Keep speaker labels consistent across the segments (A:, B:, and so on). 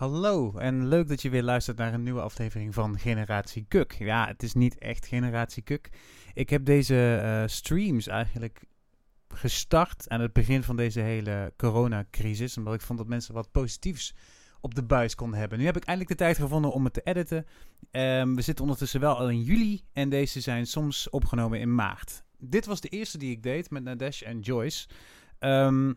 A: Hallo en leuk dat je weer luistert naar een nieuwe aflevering van Generatie Kuk. Ja, het is niet echt Generatie Kuk. Ik heb deze eh, streams eigenlijk gestart aan het begin van deze hele coronacrisis, omdat ik vond dat mensen wat positiefs op de buis konden hebben. Nu heb ik eindelijk de tijd gevonden om het te editen. Ehm, we zitten ondertussen wel al in juli en deze zijn soms opgenomen in maart. Dit was de eerste die ik deed met Nadesh en Joyce. Ehm,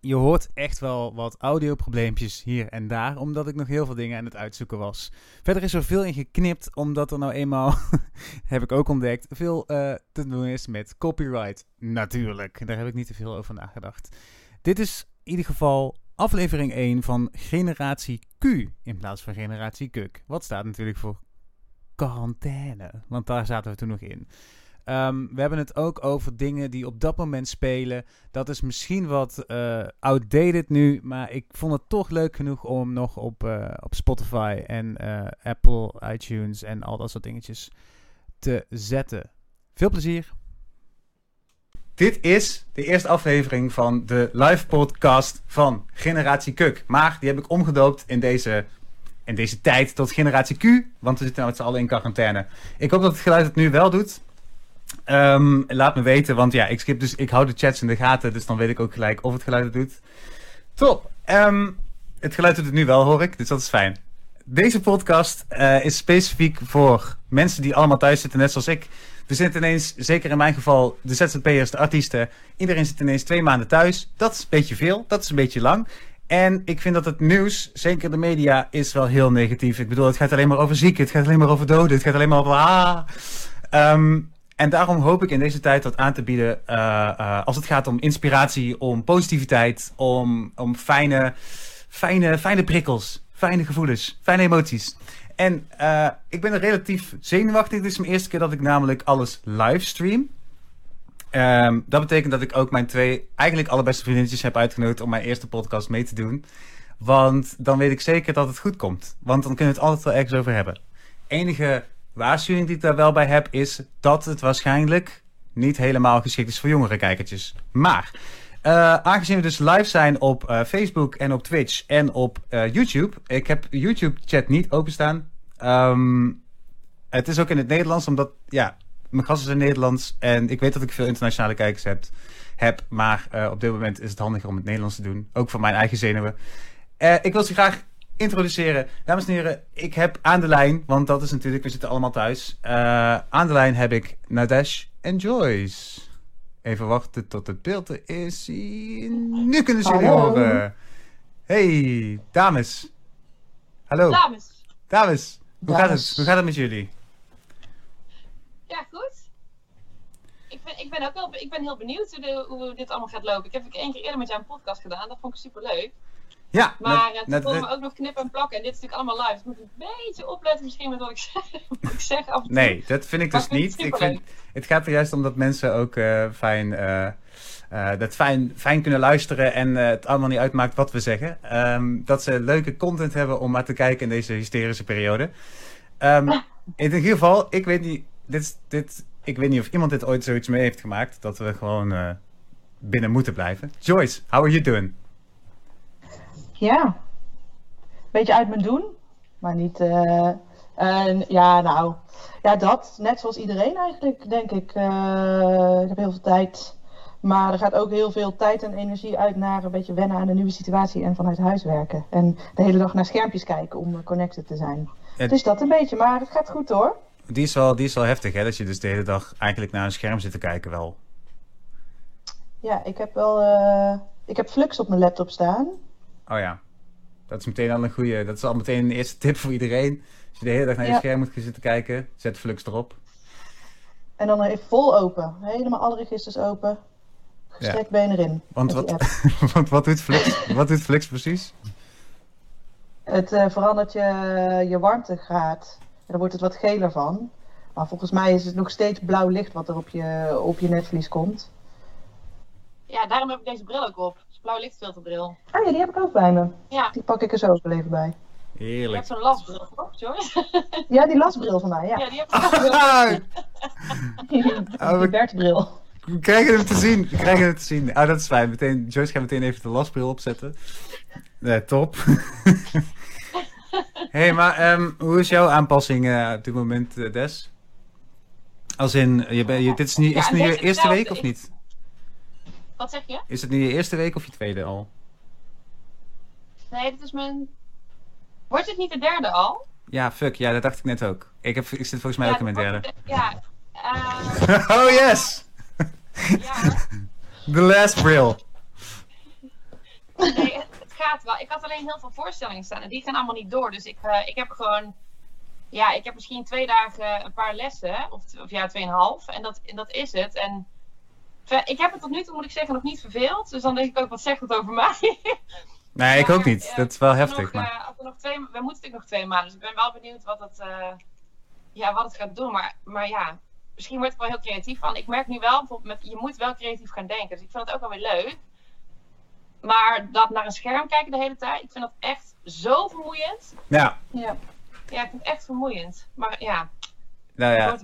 A: je hoort echt wel wat audioprobleempjes hier en daar, omdat ik nog heel veel dingen aan het uitzoeken was. Verder is er veel in geknipt, omdat er nou eenmaal, heb ik ook ontdekt, veel eh, te doen is met copyright. Natuurlijk, daar heb ik niet te veel over nagedacht. Dit is in ieder geval aflevering 1 van Generatie Q in plaats van Generatie Kuk. Wat staat natuurlijk voor quarantaine, want daar zaten we toen nog in. Um, we hebben het ook over dingen die op dat moment spelen. Dat is misschien wat uh, outdated nu, maar ik vond het toch leuk genoeg om nog op, uh, op Spotify en uh, Apple, iTunes en al dat soort dingetjes te zetten. Veel plezier. Dit is de eerste aflevering van de live podcast van Generatie Kuk. Maar die heb ik omgedoopt in deze, in deze tijd tot Generatie Q, want we zitten nou met z'n allen in quarantaine. Ik hoop dat het geluid het nu wel doet. Um, laat me weten, want ja, ik skip dus, ik hou de chats in de gaten, dus dan weet ik ook gelijk of het geluid het doet. Top. Um, het geluid doet het nu wel, hoor ik, dus dat is fijn. Deze podcast uh, is specifiek voor mensen die allemaal thuis zitten, net zoals ik. We zitten ineens, zeker in mijn geval, de ZZP'ers, de artiesten. Iedereen zit ineens twee maanden thuis. Dat is een beetje veel, dat is een beetje lang. En ik vind dat het nieuws, zeker de media, is wel heel negatief. Ik bedoel, het gaat alleen maar over zieken, het gaat alleen maar over doden, het gaat alleen maar over ah. Um, en daarom hoop ik in deze tijd wat aan te bieden uh, uh, als het gaat om inspiratie, om positiviteit, om, om fijne, fijne, fijne prikkels, fijne gevoelens, fijne emoties. En uh, ik ben er relatief zenuwachtig. Dit is mijn eerste keer dat ik namelijk alles livestream. Um, dat betekent dat ik ook mijn twee eigenlijk allerbeste vriendinnetjes heb uitgenodigd om mijn eerste podcast mee te doen. Want dan weet ik zeker dat het goed komt. Want dan kunnen we het altijd wel ergens over hebben. Enige waarschuwing die ik daar wel bij heb is dat het waarschijnlijk niet helemaal geschikt is voor jongere kijkertjes. Maar uh, aangezien we dus live zijn op uh, Facebook en op Twitch en op uh, YouTube. Ik heb YouTube chat niet openstaan. Um, het is ook in het Nederlands, omdat ja, mijn gasten zijn Nederlands en ik weet dat ik veel internationale kijkers heb. heb maar op dit moment is het handiger om het Nederlands te doen. Ook voor mijn eigen zenuwen. ik wil ze graag introduceren. Dames en heren, ik heb aan de lijn, want dat is natuurlijk, we zitten allemaal thuis. Uh, aan de lijn heb ik Nadesh en Joyce. Even wachten tot het beeld er is. Nu kunnen ze jullie horen. Hey, dames. Hallo.
B: Dames.
A: Dames. Hoe dames. gaat het? Hoe gaat het met jullie?
B: Ja, goed. Ik ben, ik ben ook wel ik ben heel benieuwd hoe, de, hoe dit allemaal gaat lopen. Ik heb één keer eerder met jou een podcast gedaan. Dat vond ik super leuk.
A: Ja,
B: maar het net, net, me ook nog knippen en plakken. En dit is natuurlijk allemaal live. Dus ik moet een beetje opletten misschien met wat ik zeg, wat ik zeg af en toe.
A: Nee, dat vind ik dus niet. Ik vind, het gaat er juist om dat mensen ook uh, fijn, uh, uh, dat fijn, fijn kunnen luisteren en het allemaal niet uitmaakt wat we zeggen. Um, dat ze leuke content hebben om maar te kijken in deze hysterische periode. Um, in ieder geval, ik weet niet, dit, dit, ik weet niet of iemand dit ooit zoiets mee heeft gemaakt. Dat we gewoon binnen moeten blijven. Joyce, how are you doing?
C: Ja, beetje uit mijn doen, maar niet. Uh, uh, ja, nou, ja, dat. Net zoals iedereen eigenlijk, denk ik. Uh, ik heb heel veel tijd. Maar er gaat ook heel veel tijd en energie uit naar een beetje wennen aan de nieuwe situatie en vanuit huis werken. En de hele dag naar schermpjes kijken om connected te zijn. Het... Dus dat een beetje, maar het gaat goed hoor.
A: Die is, wel, die is wel heftig, hè? Dat je dus de hele dag eigenlijk naar een scherm zit te kijken wel.
C: Ja, ik heb wel... ik heb Flux op mijn laptop staan.
A: Oh ja. Dat is meteen al een goede. Dat is al meteen een eerste tip voor iedereen. Als je de hele dag naar je ja. scherm moet zitten kijken, zet Flux erop.
C: En dan even vol open. Helemaal alle registers open. Gestrekt ja. been erin.
A: Want wat, want wat doet Flux? wat doet Flux precies?
C: Het uh, verandert je, je warmtegraad. En dan wordt het wat geler van. Maar volgens mij is het nog steeds blauw licht wat er op je, op je netvlies komt.
B: Ja, daarom heb ik deze bril ook op blauw lichtfilterbril.
C: Ah ja, die heb ik ook bij me.
B: Ja.
C: Die pak ik er zo wel even bij.
A: Heerlijk. Je
B: hebt zo'n lasbril, toch, Joyce?
C: ja, die lasbril van mij, ja.
B: Ja, die heb ik ook.
C: die, die Bertbril.
A: Ik We krijgen hem te zien. We krijgen hem te zien. Ah, dat is fijn. Meteen, Joyce gaat meteen even de lastbril opzetten. Nee, top. hey, maar ehm, hoe is jouw aanpassing eh, op dit moment, eh, Des? Als in, je, ben- je, dit is nu,
B: Ja,
A: is het nu je eerste
B: hetzelfde.
A: week of
B: Ik-
A: niet?
B: Wat zeg je?
A: Is het nu je eerste week of je tweede al?
B: Nee, dit is mijn... Wordt het niet de derde al?
A: Ja, fuck. Ja, dat dacht ik net ook. Ik, heb, ik zit volgens mij ook in mijn derde.
B: de- Ja. eh,
A: oh yes!
B: ja.
A: The last bril.
B: Nee, het, het gaat wel. Ik had alleen heel veel voorstellingen staan en die gaan allemaal niet door. Dus ik, eh, ik heb gewoon. Ja, ik heb misschien twee dagen een paar lessen. Of, of ja, tweeënhalf. En dat, en dat is het. En ik heb het tot nu toe, moet ik zeggen, nog niet verveeld. Dus dan denk ik ook, wat zegt het over mij?
A: Nee, ik ook niet. Dat is wel heftig.
B: nog,
A: Maar...
B: eh, als nog twee, we moeten natuurlijk nog twee maanden. Dus ik ben wel benieuwd wat het, eh, ja, wat het gaat doen. Maar, maar ja, misschien word ik wel heel creatief van. Ik merk nu wel, bijvoorbeeld met, je moet wel creatief gaan denken. Dus ik vind het ook wel weer leuk. Maar dat naar een scherm kijken de hele tijd, ik vind dat echt zo vermoeiend.
A: Ja,
C: Ja.
B: Ja, ik vind het echt vermoeiend. Maar ja,
A: nou ja.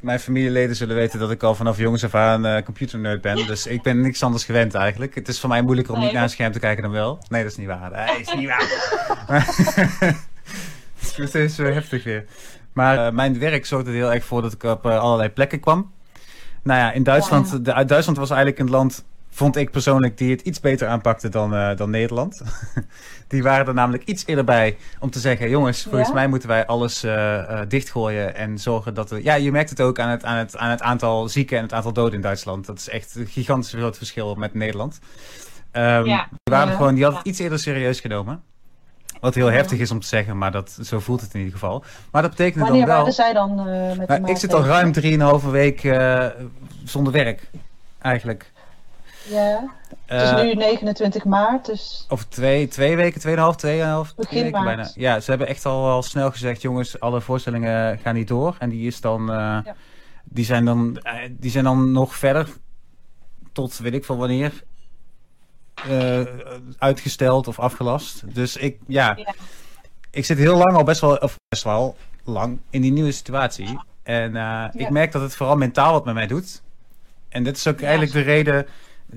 A: Mijn familieleden zullen weten dat ik al vanaf jongs af aan eh computernerd ben. Dus ik ben niks anders gewend eigenlijk. Het is voor mij moeilijker om
B: Nee,
A: niet naar een scherm te kijken dan wel. Nee, dat is niet waar. Nee, dat is niet waar. Het is steeds zo heftig weer. Maar eh, mijn werk zorgde er heel erg voor dat ik op eh, allerlei plekken kwam. Nou ja, in Duitsland, de, uit Duitsland was eigenlijk een land, vond ik persoonlijk, die het iets beter aanpakte dan, eh, dan Nederland. die waren er namelijk iets eerder bij om te zeggen, jongens, volgens
C: Ja?
A: mij moeten wij alles eh, eh, dichtgooien en zorgen dat we... Ja, je merkt het ook aan het, aan, het, aan het aantal zieken en het aantal doden in Duitsland. Dat is echt een gigantisch groot verschil met Nederland. Ehm,
B: Ja.
A: die, waren gewoon, die hadden het iets eerder serieus genomen. Wat heel heftig is om te zeggen, maar dat, zo voelt het in ieder geval. Maar dat betekende
C: Wanneer
A: dan wel...
C: waren zij dan eh met
A: Nou, ik zit al ruim 3,5 week eh, zonder werk, eigenlijk.
C: Ja, het is
A: Eh,
C: nu 29 maart, dus
A: Of twee, twee weken, tweeënhalf, tweeënhalf,
C: Begin
A: twee weken
C: maart.
A: bijna. Ja, ze hebben echt al, al snel gezegd, jongens, alle voorstellingen gaan niet door. En die is dan, eh,
C: Ja.
A: die, zijn dan eh, die zijn dan nog verder tot weet ik van wanneer eh, uitgesteld of afgelast. Dus ik, ja,
B: Ja.
A: ik zit heel lang al best wel, of best wel lang in die nieuwe situatie. En ik merk dat het vooral mentaal wat met mij doet. En dit is ook
B: Ja,
A: eigenlijk de reden.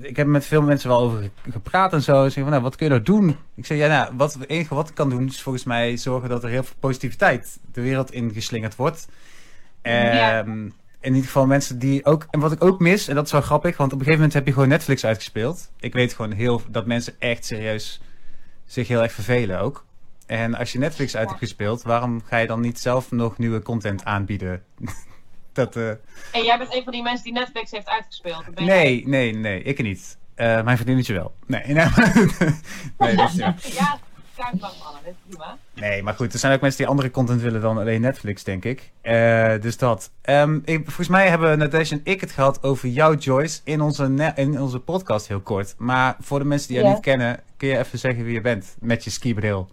A: Ik heb met veel mensen wel over ge- gepraat en zo. Ze zeggen van, nou, wat kun je nou doen? Ik zeg, ja, nou, wat, het enige wat ik kan doen is volgens mij zorgen dat er heel veel positiviteit de wereld ingeslingerd wordt.
B: Ja.
A: Ehm, in ieder geval mensen die ook... En wat ik ook mis, en dat is wel grappig, want op een gegeven moment heb je gewoon Netflix uitgespeeld. Ik weet gewoon heel dat mensen echt serieus zich heel erg vervelen ook. En als je Netflix uit hebt gespeeld, waarom ga je dan niet zelf nog nieuwe content aanbieden? dat, eh,
B: En jij bent een van die mensen die Netflix heeft uitgespeeld. Jij.
A: nee, nee, nee, ik niet. Eh, mijn vriendinnetje wel. Nee, nee, nee, dat is niet.
B: Ja, kaart van mannen, dat is prima.
A: Nee, maar goed, er zijn ook mensen die andere content willen dan alleen Netflix, denk ik. Eh, dus dat. Ehm, ik, volgens mij hebben Natasha en ik het gehad over jou, Joyce, in onze, in onze podcast heel kort. Maar voor de mensen die jou
C: Ja.
A: niet kennen, kun je even zeggen wie je bent met je skibril.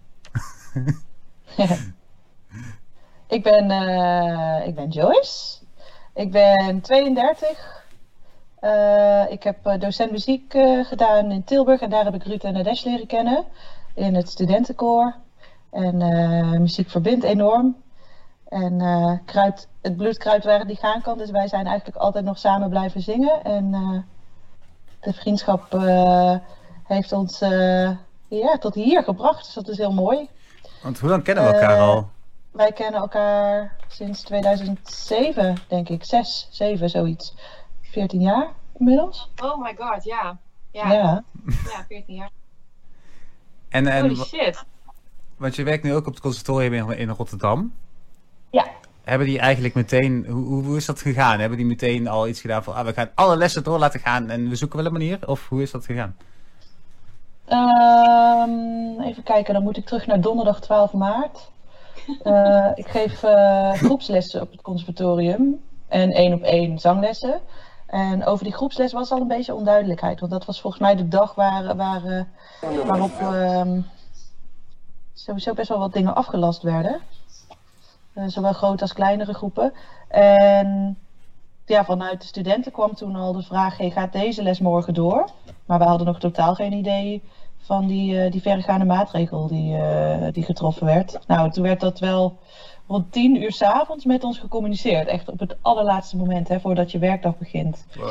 C: ik ben, eh, ik ben Joyce. Ik ben 32. Eh, ik heb eh, docent muziek eh, gedaan in Tilburg en daar heb ik Ruud en Nadesh leren kennen in het studentenkoor. En muziek verbindt enorm. En kruipt, het bloed kruipt waar het niet gaan kan, dus wij zijn eigenlijk altijd nog samen blijven zingen. En de vriendschap heeft ons ja, tot hier gebracht, dus dat is heel mooi.
A: Want hoe lang kennen we elkaar al?
C: Wij kennen elkaar sinds 2007, denk ik. 6, 7, zoiets. 14 jaar inmiddels.
B: Oh my god, ja. Ja, ja.
C: Ja.
B: 14 jaar.
A: En, en,
B: Holy shit.
A: want je werkt nu ook op het conservatorium in, in Rotterdam.
C: Ja.
A: Hebben die eigenlijk meteen, hoe, hoe, hoe is dat gegaan? Hebben die meteen al iets gedaan van, ah, we gaan alle lessen door laten gaan en we zoeken wel een manier? Of hoe is dat gegaan?
C: Ehm, even kijken, dan moet ik terug naar donderdag 12 maart. Eh, ik geef eh, groepslessen op het conservatorium en één op één zanglessen. En over die groepsles was al een beetje onduidelijkheid, want dat was volgens mij de dag waar, waar, eh, waarop ehm, sowieso best wel wat dingen afgelast werden. Zowel grote als kleinere groepen. En ja, vanuit de studenten kwam toen al de vraag: hey, gaat deze les morgen door? Maar we hadden nog totaal geen idee van die, eh, die verregaande maatregel die, eh, die getroffen werd. Nou, toen werd dat wel rond tien uur s'avonds met ons gecommuniceerd. Echt op het allerlaatste moment, hè, voordat je werkdag begint.
A: Wow.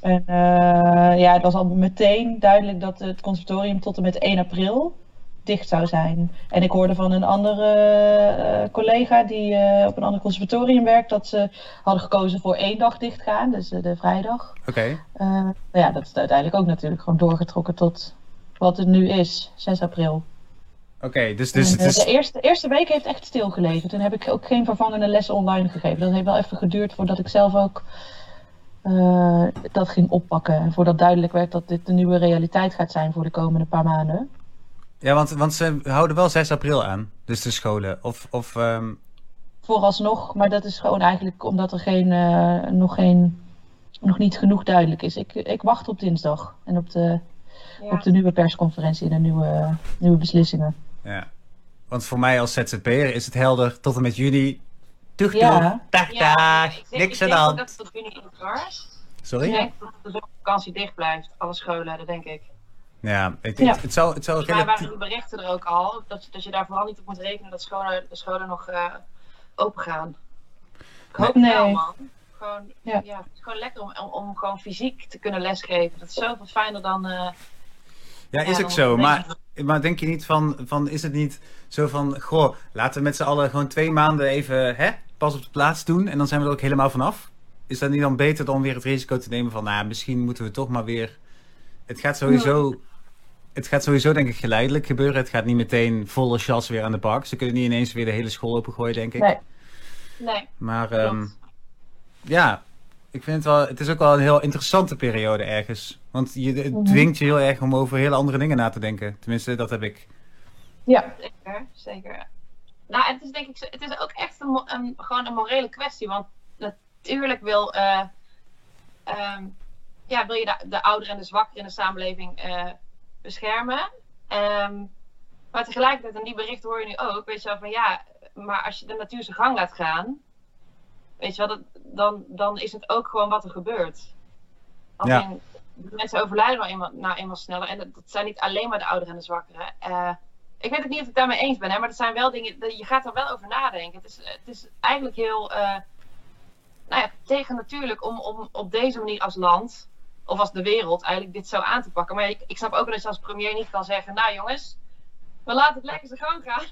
C: En eh, ja, het was al meteen duidelijk dat het conservatorium tot en met 1 april dicht zou zijn. En ik hoorde van een andere collega die op een ander conservatorium werkt, dat ze hadden gekozen voor één dag dichtgaan, dus de vrijdag.
A: Oké.
C: Nou ja, dat is uiteindelijk ook natuurlijk gewoon doorgetrokken tot wat het nu is, 6 april.
A: Oké, dus, dus
C: En,
A: het
C: eh,
A: is...
C: De eerste, eerste week heeft echt stilgelegen. Toen heb ik ook geen vervangende lessen online gegeven. Dat heeft wel even geduurd voordat ik zelf ook eh, dat ging oppakken. En voordat duidelijk werd dat dit de nieuwe realiteit gaat zijn voor de komende paar maanden.
A: Ja, want, want ze houden wel 6 april aan. Dus de scholen. Of, of ehm,
C: Vooralsnog, maar dat is gewoon eigenlijk omdat er geen, eh, nog, geen, nog niet genoeg duidelijk is. Ik, ik wacht op dinsdag en op de,
B: Ja.
C: op de nieuwe persconferentie en de nieuwe, nieuwe beslissingen.
A: ja. Want voor mij als ZZP'er is het helder tot en met juni. Doeg,
C: Ja.
A: doeg. Dag,
B: Ja,
A: dag.
B: ik denk,
A: Niks
B: ik
A: aan de
B: denk ook
A: hand.
B: dat het tot juni in het was.
A: Sorry?
B: Ik denk dat de zomervakantie dicht blijft, alle scholen, dat denk ik.
A: ik,
C: Ja.
A: Het, het zou, het zou
B: Volgens mij
A: relatief...
B: waren die berichten er ook al, dat, je- dat je daar vooral niet op moet rekenen dat scholen, de scholen nog eh, open gaan. Ik hoop
C: Nee.
B: het wel, man. Gewoon,
C: Ja.
B: ja. het is gewoon lekker om, om, om gewoon fysiek te kunnen lesgeven. Dat is zoveel fijner dan... eh,
A: Ja, is ook zo. Maar, maar denk je niet van, van, is het niet zo van, goh, laten we met z'n allen gewoon twee maanden even hè, pas op de plaats doen en dan zijn we er ook helemaal vanaf? Is dat niet dan beter dan weer het risico te nemen van, nou, misschien moeten we toch maar weer... Het gaat sowieso, het gaat sowieso denk ik geleidelijk gebeuren. Het gaat niet meteen volle chas weer aan de bak. Ze kunnen niet ineens weer de hele school opengooien, denk ik.
C: Nee.
B: nee,
A: Maar ehm, ja, ik vind het wel, het is ook wel een heel interessante periode ergens. Want je, het
C: Mhm.
A: dwingt je heel erg om over hele andere dingen na te denken. Tenminste, dat heb ik.
C: Ja,
B: zeker, zeker. Nou, het is denk ik, zo- het is ook echt een, gewoon een morele kwestie. Want natuurlijk wil, eh, ehm, ja, wil je de, de ouderen en de zwakkeren in de samenleving eh, beschermen. Ehm, maar tegelijkertijd, en die berichten hoor je nu ook, weet je wel van ja, maar als je de natuur zijn gang laat gaan, weet je wel, dat, dan, dan is het ook gewoon wat er gebeurt.
A: Ja.
B: de mensen overlijden nou eenmaal, nou eenmaal sneller. En dat, dat zijn niet alleen maar de ouderen en de zwakkeren. Eh, ik weet ook niet of ik het daarmee eens ben, hè, maar dat zijn wel dingen, dat- je gaat er wel over nadenken. Het is, het is eigenlijk heel eh nou ja, tegen natuurlijk om, om op deze manier als land, of als de wereld, eigenlijk dit zo aan te pakken. Maar ik, ik snap ook wel dat je als premier niet kan zeggen, nou jongens, we laten het lekker zijn gang gaan.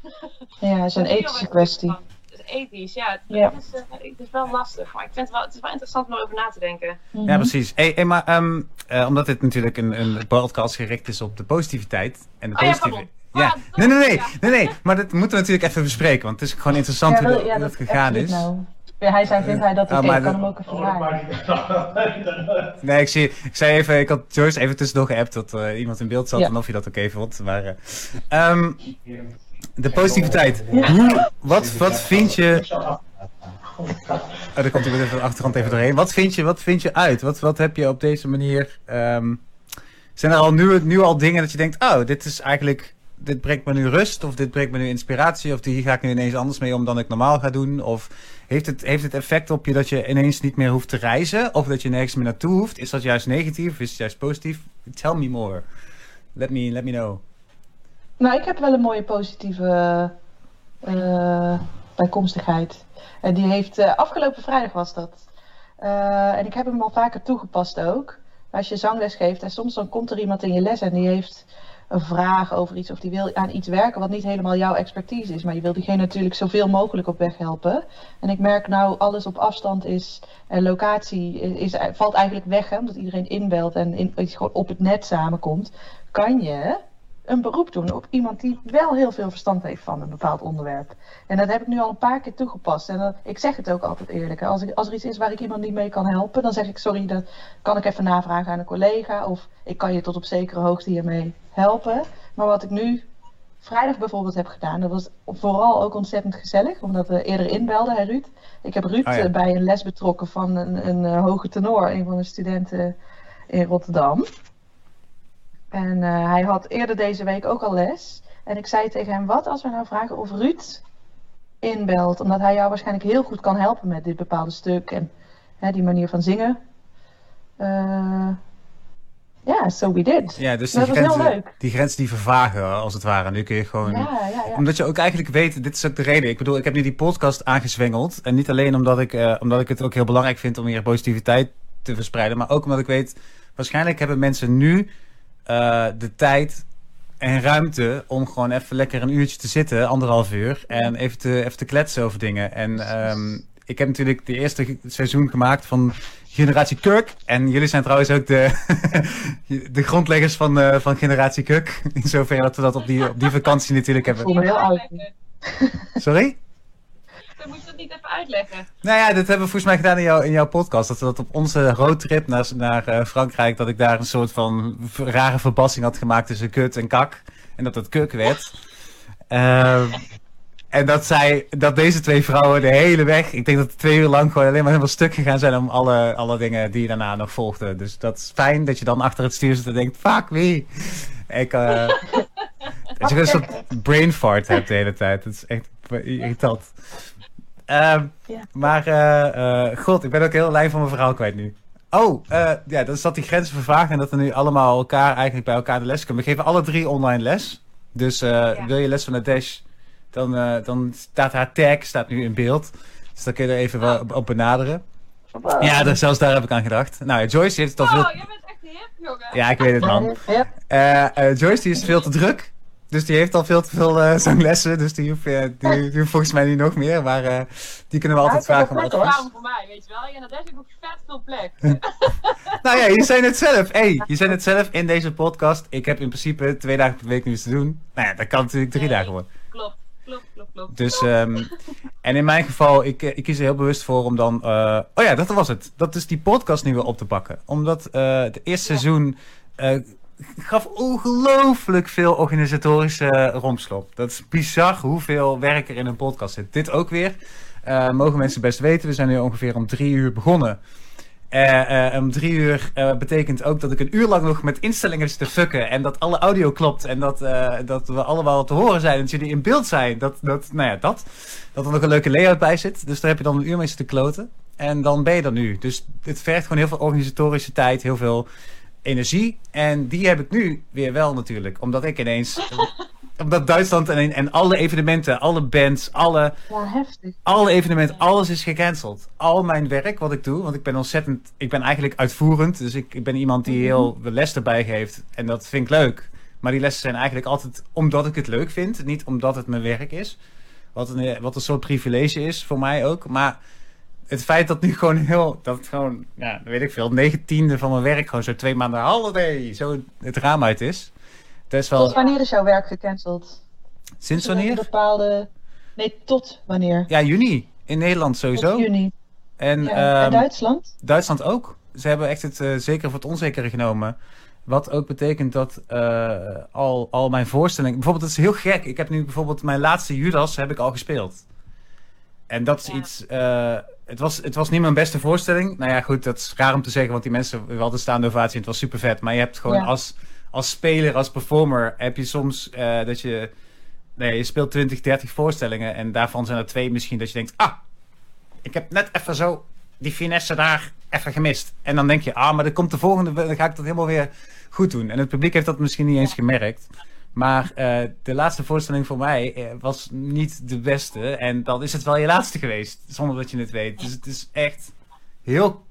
C: ja het is een ethische kwestie.
B: Het ethisch, ja. Het,
C: Ja.
B: Het, is, eh, het is wel lastig, maar ik vind het wel, het is wel interessant om erover na te denken.
C: Mhm.
A: Ja, precies. Hey, hey, maar ehm, eh, omdat dit natuurlijk een, een podcast gericht is op de positiviteit en de
B: Oh ja,
A: positieve.
B: pardon.
A: Ja,
B: Ah,
A: nee, nee, nee, nee, nee, maar dat moeten we natuurlijk even bespreken, want het is gewoon interessant dat- hoe dat gegaan is.
C: nou. Ja, hij zei, vindt hij dat
A: Ah,
C: ik kan
A: dat-
C: hem ook even vragen.
A: Nee, ik, zie, ik zei even, ik had Joyce even tussendoor geappt dat eh, iemand in beeld zat
C: Ja.
A: en of je dat oké vond. Maar, eh, ehm, de positiviteit. Hoe, wat, wat vind je... Oh, daar komt iemand even de achtergrond even doorheen. Wat vind je, wat vind je uit? Wat, wat heb je op deze manier... ehm, zijn er al nu, nu al dingen dat je denkt, oh, dit is eigenlijk... Dit brengt me nu rust, of dit brengt me nu inspiratie, of hier ga ik nu ineens anders mee om dan ik normaal ga doen. Of heeft het, heeft het effect op je dat je ineens niet meer hoeft te reizen, of dat je nergens meer naartoe hoeft? Is dat juist negatief, is het juist positief? Tell me more. Let me, let me know.
C: Nou, ik heb wel een mooie positieve eh, bijkomstigheid. En die heeft, eh, afgelopen vrijdag was dat. Eh, en ik heb hem al vaker toegepast ook. Als je zangles geeft en soms dan komt er iemand in je les en die heeft een vraag over iets of die wil aan iets werken wat niet helemaal jouw expertise is. Maar je wil diegene natuurlijk zoveel mogelijk op weg helpen. En ik merk nou alles op afstand is en locatie is, valt eigenlijk weg hè, omdat iedereen inbelt en in, gewoon op het net samenkomt. Kan je een beroep doen op iemand die wel heel veel verstand heeft van een bepaald onderwerp. En dat heb ik nu al een paar keer toegepast. En ik zeg het ook altijd eerlijk. Als, ik, als er iets is waar ik iemand niet mee kan helpen, dan zeg ik sorry, dat kan ik even navragen aan een collega. Of ik kan je tot op zekere hoogte hiermee helpen. Maar wat ik nu vrijdag bijvoorbeeld heb gedaan, dat was vooral ook ontzettend gezellig. Omdat we eerder inbelden, hè Ruud. Ik heb Ruud
A: Oh ja.
C: eh, bij een les betrokken van een, een eh, hoge tenor, een van de studenten in Rotterdam. En eh, hij had eerder deze week ook al les. En ik zei tegen hem, wat als we nou vragen of Ruud inbelt? Omdat hij jou waarschijnlijk heel goed kan helpen met dit bepaalde stuk en hè, die manier van zingen. Eh, Ja, so we did.
A: Ja, dus die
C: Dat was heel
A: grenzen,
C: leuk.
A: die grenzen die vervagen als het ware. Nu kun je gewoon...
C: Ja, ja, ja.
A: Omdat je ook eigenlijk weet, dit is ook de reden. Ik bedoel, ik heb nu die podcast aangezwengeld. En niet alleen omdat ik, eh, omdat ik het ook heel belangrijk vind om hier positiviteit te verspreiden. Maar ook omdat ik weet, waarschijnlijk hebben mensen nu eh, de tijd en ruimte om gewoon even lekker een uurtje te zitten, anderhalf uur, en even te, even te kletsen over dingen. En ehm, ik heb natuurlijk de eerste seizoen gemaakt van Generatie Kirk. En jullie zijn trouwens ook de, de grondleggers van, eh, van Generatie Kirk. In zoverre dat we dat op die, op die vakantie natuurlijk
C: Ik
A: hebben.
C: voel me heel oud.
A: Sorry?
B: Dan moet je dat niet even uitleggen.
A: Nou ja, dat hebben we volgens mij gedaan in, jouw in jouw podcast. Dat we dat op onze roadtrip naar, naar eh, Frankrijk, dat ik daar een soort van rare verbassing had gemaakt tussen kut en kak. En dat het kuk werd. Ehm, en dat zij, dat deze twee vrouwen de hele weg, ik denk dat het twee uur lang gewoon alleen maar helemaal stuk gegaan zijn om alle, alle dingen die daarna nog volgden. Dus dat is fijn dat je dan achter het stuur zit en denkt, fuck wie. Ik, eh, dat je een soort brain fart hebt de hele tijd. Dat is echt irritant. Ehm,
C: Ja.
A: Maar, eh, eh, god, ik ben ook heel lijn van mijn verhaal kwijt nu. Oh, eh, ja, dan is dat die grenzen en dat we nu allemaal elkaar eigenlijk bij elkaar de les kunnen. We geven alle drie online les. Dus eh, wil je les van de Dash, dan, eh, dan staat haar tag staat nu in beeld. Dus dan kun je er even wel op, op benaderen. Ja, dus zelfs daar heb ik aan gedacht. Nou, ja, Joyce heeft het al
B: Oh,
A: veel...
B: jij bent echt hip, jongen.
A: Ja, ik weet het man. Eh, eh, Joyce die is veel te druk. Dus die heeft al veel te veel eh, zanglessen. Dus die hoeft, die, die hoeft volgens mij niet nog meer. Maar eh, die kunnen we
C: Ja,
A: altijd vragen
B: Dat is waarom voor mij, weet je wel. Ja, dat is ook vet veel plek.
A: Nou ja, je zei het zelf. Hey, je zei het zelf in deze podcast. Ik heb in principe twee dagen per week nu iets te doen. Nou ja, dat kan natuurlijk drie
B: Nee.
A: dagen worden.
B: Klopt, klopt, klopt, klopt.
A: Dus, ehm, en in mijn geval, ik, eh, ik kies er heel bewust voor om dan... oh ja, dat was het. Dat is die podcast nu weer op te pakken. Omdat het eerste
B: Ja.
A: seizoen gaf ongelooflijk veel organisatorische rompslop. Dat is bizar hoeveel werk er in een podcast zit. Dit ook weer. Eh, mogen mensen best weten. We zijn nu ongeveer om drie uur begonnen. Eh, eh, om drie uur eh, betekent ook dat ik een uur lang nog met instellingen zit te fucken. En dat alle audio klopt. En dat, eh, dat we allemaal te horen zijn. En dat jullie in beeld zijn. Dat, dat, nou ja, dat. Dat er nog een leuke layout bij zit. Dus daar heb je dan een uur mee zitten kloten. En dan ben je er nu. Dus het vergt gewoon heel veel organisatorische tijd. Heel veel energie. En die heb ik nu weer wel natuurlijk. Omdat ik ineens... omdat Duitsland en, en alle evenementen, alle bands, alle
C: Ja, heftig.
A: alle evenementen, alles is gecanceld. Al mijn werk wat ik doe, want ik ben ontzettend, ik ben eigenlijk uitvoerend. Dus ik, ik ben iemand die heel veel les erbij geeft. En dat vind ik leuk. Maar die lessen zijn eigenlijk altijd omdat ik het leuk vind. Niet omdat het mijn werk is. Wat een, wat een soort privilege is voor mij ook. Maar het feit dat nu gewoon heel, dat het gewoon, ja, weet ik veel, negentiende van mijn werk gewoon zo twee maanden holiday, zo het raam uit is. Dat is
C: Tot
A: wel,
C: wanneer is jouw werk gecanceld?
A: sinds
C: Is er een
A: wanneer?
C: bepaalde... Nee, tot wanneer?
A: Ja, juni. In Nederland sowieso.
C: Tot juni.
A: En,
C: Ja.
A: ehm,
C: en Duitsland?
A: Duitsland ook. Ze hebben echt het uh, zeker voor het onzekere genomen. Wat ook betekent dat uh, al, al mijn voorstellingen... Bijvoorbeeld, het is heel gek. Ik heb nu bijvoorbeeld mijn laatste Judas heb ik al gespeeld. En dat is ja. iets... Uh, het, was, het was niet mijn beste voorstelling. Nou ja, goed, dat is raar om te zeggen, want die mensen we hadden staande ovatie en het was super vet. Maar je hebt gewoon ja. als, als speler, als performer, heb je soms uh, dat je... Nee, je speelt 20, 30 voorstellingen en daarvan zijn er twee misschien dat je denkt... Ah, ik heb net even zo die finesse daar even gemist. En dan denk je, ah, maar dan komt de volgende, dan ga ik dat helemaal weer goed doen. En het publiek heeft dat misschien niet eens gemerkt. Maar uh, de laatste voorstelling voor mij uh, was niet de beste. En dan is het wel je laatste geweest, zonder dat je het weet. Dus het is echt heel